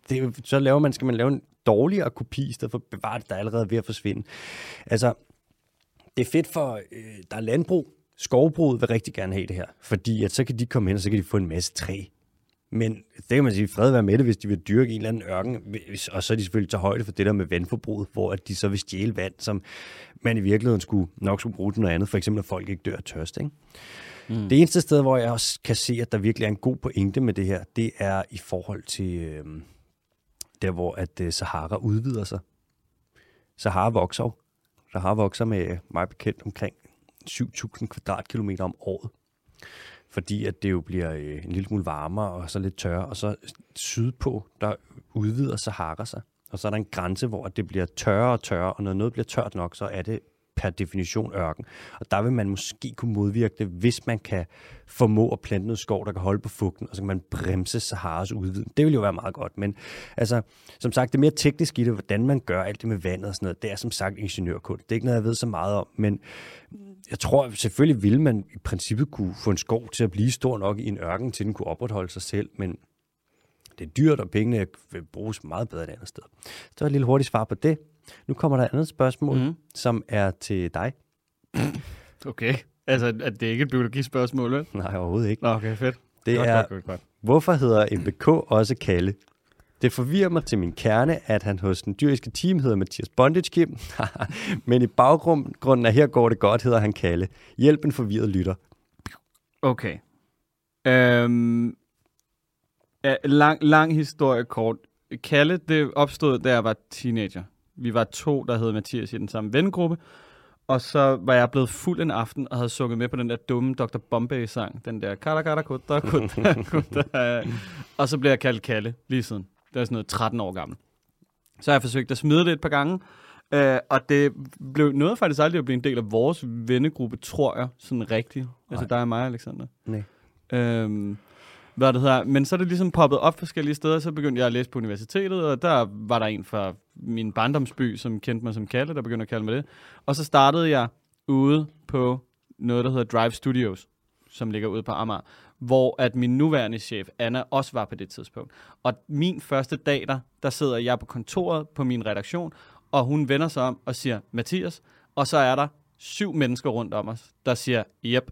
det, så laver man, skal man lave en dårligere kopi, i stedet for at bevare det, der er allerede ved at forsvinde. Altså, det er fedt for, øh, der er landbrug, skovbruget vil rigtig gerne have det her, fordi at så kan de komme hen, og så kan de få en masse træ. Men det kan man sige, fred være med det, hvis de vil dyrke en eller anden ørken, hvis- og så er de selvfølgelig tager højde for det der med vandforbruget, hvor at de så vil stjæle vand, som man i virkeligheden skulle, nok skulle bruge til noget andet, for eksempel at folk ikke dør af tørst. Ikke? Mm. Det eneste sted, hvor jeg også kan se, at der virkelig er en god pointe med det her, det er i forhold til øh, der, hvor at øh, Sahara udvider sig. Sahara vokser jo. Sahara vokser med meget bekendt omkring 7.000 kvadratkilometer om året. Fordi at det jo bliver øh, en lille smule varmere og så lidt tørre. Og så sydpå, der udvider Sahara sig. Og så er der en grænse, hvor det bliver tørre og tørre, og når noget bliver tørt nok, så er det per definition ørken. Og der vil man måske kunne modvirke det, hvis man kan formå at plante noget skov, der kan holde på fugten, og så kan man bremse Saharas udviden. Det vil jo være meget godt, men altså, som sagt, det mere tekniske i det, hvordan man gør alt det med vandet og sådan noget, det er som sagt ingeniørkunst. Det er ikke noget, jeg ved så meget om, men jeg tror selvfølgelig ville man i princippet kunne få en skov til at blive stor nok i en ørken, til den kunne opretholde sig selv, men det er dyrt, og pengene vil bruges meget bedre et andet sted. Så et lille hurtigt svar på det. Nu kommer der et andet spørgsmål, mm. som er til dig. Okay. Altså, at det er ikke et biologispørgsmål, vel? Nej, overhovedet ikke. Nå, okay, fedt. Det godt, er, godt, godt, godt. hvorfor hedder MBK også Kalle? Det forvirrer mig til min kerne, at han hos den dyriske team hedder Mathias Bondage Kim, men i baggrunden af her går det godt, hedder han Kalle. Hjælp en forvirret lytter. Okay. Øhm, ja, lang, lang historie kort. Kalle, det opstod, da jeg var teenager. Vi var to, der hed Mathias i den samme vennegruppe. Og så var jeg blevet fuld en aften og havde sunget med på den der dumme Dr. Bombay-sang. Den der kata kata kutta kutta kutta. Og så blev jeg kaldt Kalle lige siden. Det var sådan noget 13 år gammel. Så har jeg forsøgt at smide det et par gange. Øh, og det blev noget faktisk aldrig at blive en del af vores vennegruppe, tror jeg, sådan rigtigt. Altså dig og mig, Alexander. Nej. Øhm, hvad det hedder. Men så er det ligesom poppet op forskellige steder, så begyndte jeg at læse på universitetet, og der var der en fra min barndomsby, som kendte mig som Kalle, der begyndte at kalde mig det. Og så startede jeg ude på noget, der hedder Drive Studios, som ligger ude på Amager, hvor at min nuværende chef, Anna, også var på det tidspunkt. Og min første dag der, der sidder jeg på kontoret på min redaktion, og hun vender sig om og siger, Mathias, og så er der syv mennesker rundt om os, der siger, yep,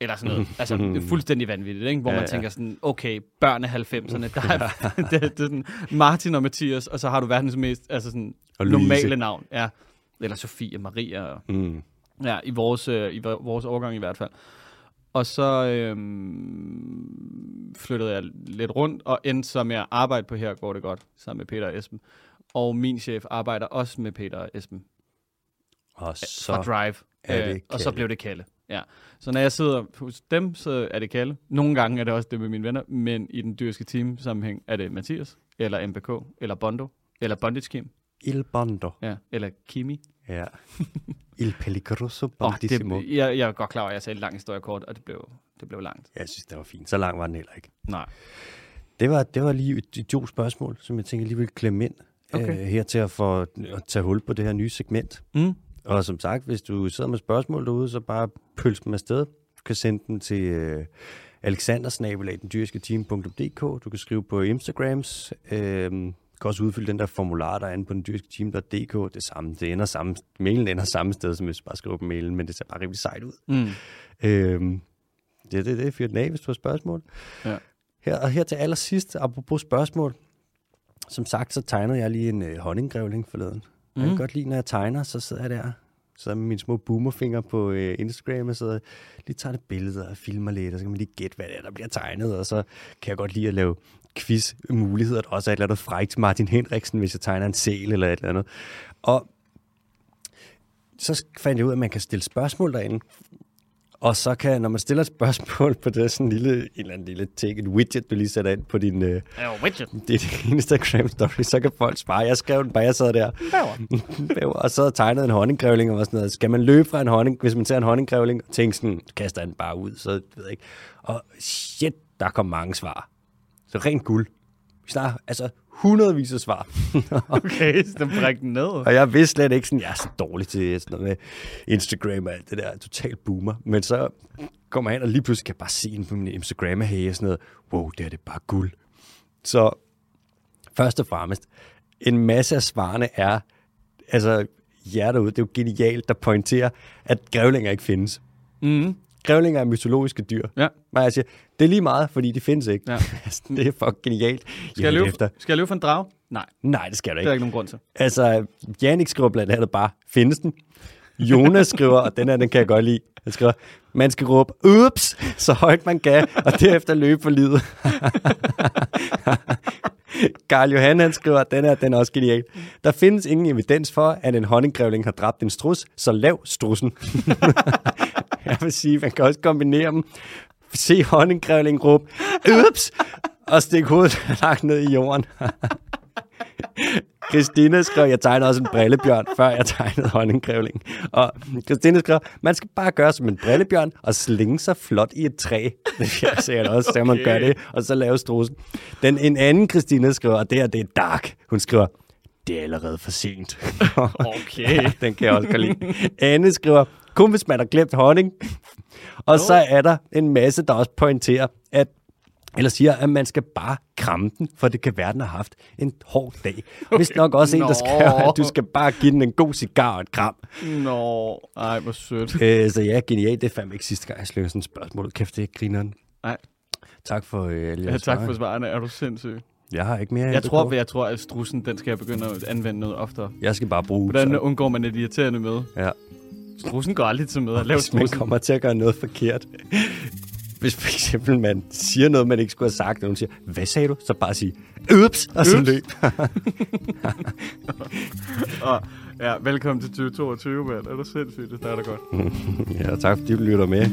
eller sådan noget. Altså, det er fuldstændig vanvittigt, ikke? Hvor Ja, man ja. tænker sådan, okay, børn af 90'erne, der er, det, det, er sådan Martin og Mathias, og så har du verdens mest altså sådan, Og Louise. normale navn. Ja. Eller Sofie, Maria, og, Mm. ja, i vores, øh, i vor- vores årgang i hvert fald. Og så øhm, flyttede jeg lidt rundt, og endte så med at arbejde på Her går det godt, sammen med Peter og Esben. Og min chef arbejder også med Peter og Esben Og fra så Drive. er det øh, og så blev det Kalle. Ja. Så når jeg sidder hos dem, så er det Kalle. Nogle gange er det også det med mine venner, men i den dyrske team sammenhæng er det Mathias, eller MBK, eller Bondo, eller Bondage Kim, Il Bondo. ja, eller Kimi. Ja. Il Pellicroso Oh, Bondissimo. det, jeg, jeg er godt klar over, at jeg sagde en lang historie kort, og det blev, det blev langt. Jeg synes, det var fint. Så lang var den heller ikke. Nej. Det var, det var lige et, jo spørgsmål, som jeg tænker lige vil klemme ind Okay. øh, her til at få at tage hul på det her nye segment. Mm. Og som sagt, hvis du sidder med spørgsmål derude, så bare pøls dem afsted. Du kan sende dem til øh, alexandersnabelag.dendyrske.team.dk. Du kan skrive på Instagrams. Øh, du kan også udfylde den der formular, der er inde på dendyrske.team.dk. Det samme, det ender samme, mailen ender samme sted, som hvis du bare skriver på mailen, men det ser bare rimelig sejt ud. Mm. Øhm, det, det, det er fyrt den af, hvis du har spørgsmål. Ja. Her, og her til allersidst, apropos spørgsmål. Som sagt, så tegnede jeg lige en øh, honninggrævling forleden. Mm. Jeg kan Mm. godt lide, når jeg tegner, så sidder jeg der så med mine små boomerfinger på øh, Instagram, og så lige tager det billeder og filmer lidt, og så kan man lige gætte, hvad det er, der bliver tegnet, og så kan jeg godt lide at lave quiz-muligheder, der også er et eller andet frækt Martin Henriksen, hvis jeg tegner en sæl eller et eller andet. Og så fandt jeg ud af, at man kan stille spørgsmål derinde, og så kan, når man stiller et spørgsmål på det sådan en lille, en eller anden lille take, et widget, du lige sætter ind på din, øh, widget. din Instagram story, så kan folk svare. Jeg skrev den bare, jeg sad der Bæver. og så tegnede en honninggrævling og sådan noget. Skal man løbe fra en honning, hvis man ser en honninggrævling, og tænker sådan, kaster den bare ud, så ved jeg ikke. Og shit, der kom mange svar. Så rent guld. Vi snakker altså hundredvis af svar. Okay, så den brækker den ned. Og jeg vidste slet ikke sådan, jeg er så dårlig til sådan noget med Instagram og alt det der, totalt boomer. Men så kommer hen, og lige pludselig kan jeg bare se ind på min Instagram og sådan noget, wow, det er det bare guld. Så først og fremmest, en masse af svarene er, altså jer derude, det er jo genialt, der pointerer, at grævlinger ikke findes. Mm. Grævlinger er mytologiske dyr. Ja. Men jeg siger, det er lige meget, fordi de findes ikke. Ja. Altså, det er fucking genialt. Skal, jeg løbe, efter. skal jeg løbe for en drag? Nej, Nej, det skal du det er ikke. der ikke nogen grund til. Altså, Jannik skriver blandt andet bare, findes den? Jonas skriver, og den her, den kan jeg godt lide. Han skriver, man skal råbe, ups, så højt man kan, og derefter løbe for livet. Karl Johan, han skriver, at den her, den er også genial. Der findes ingen evidens for, at en honninggrævling har dræbt en strus, så lav strussen. jeg vil sige, man kan også kombinere dem. Se honninggrævlingen råbe, ups, og stikke hovedet langt ned i jorden. Christina skrev, jeg tegnede også en brillebjørn, før jeg tegnede honninggrævling. Og Christina skrev, man skal bare gøre som en brillebjørn og slinge sig flot i et træ. Det er sikkert også, så man gør det, og så lave strusen. Den, en anden Christina skriver, og det her, det er dark. Hun skriver, det er allerede for sent. Okay. Den kan jeg også godt lide. Anne skriver, kun hvis man har glemt honning. Og så er der en masse, der også pointerer, at eller siger, at man skal bare kramme den, for det kan være, den har haft en hård dag. Okay. Hvis nok også en, der Nå. skriver, at du skal bare give den en god cigar og et kram. Nå, ej, hvor sødt. Øh, så ja, genialt. Det er fandme ikke sidste gang, jeg slynger sådan et spørgsmål. Kæft, det er grineren. Nej. Tak for øh, Ja, tak for svarene. Er du sindssyg? Jeg har ikke mere. Jeg tror, jeg tror, at strussen, den skal jeg begynde at anvende noget oftere. jeg skal bare bruge Hvordan så. undgår man et irriterende møde? Ja. Strussen går aldrig til møder. Lav Hvis man kommer til at gøre noget forkert. Hvis for eksempel man siger noget, man ikke skulle have sagt, og nogen siger, hvad sagde du? Så bare sige, ups, og så løb. Og, ja, velkommen til 2022, mand. Er du sindssygt? Det starter godt. ja, tak fordi du lytter med.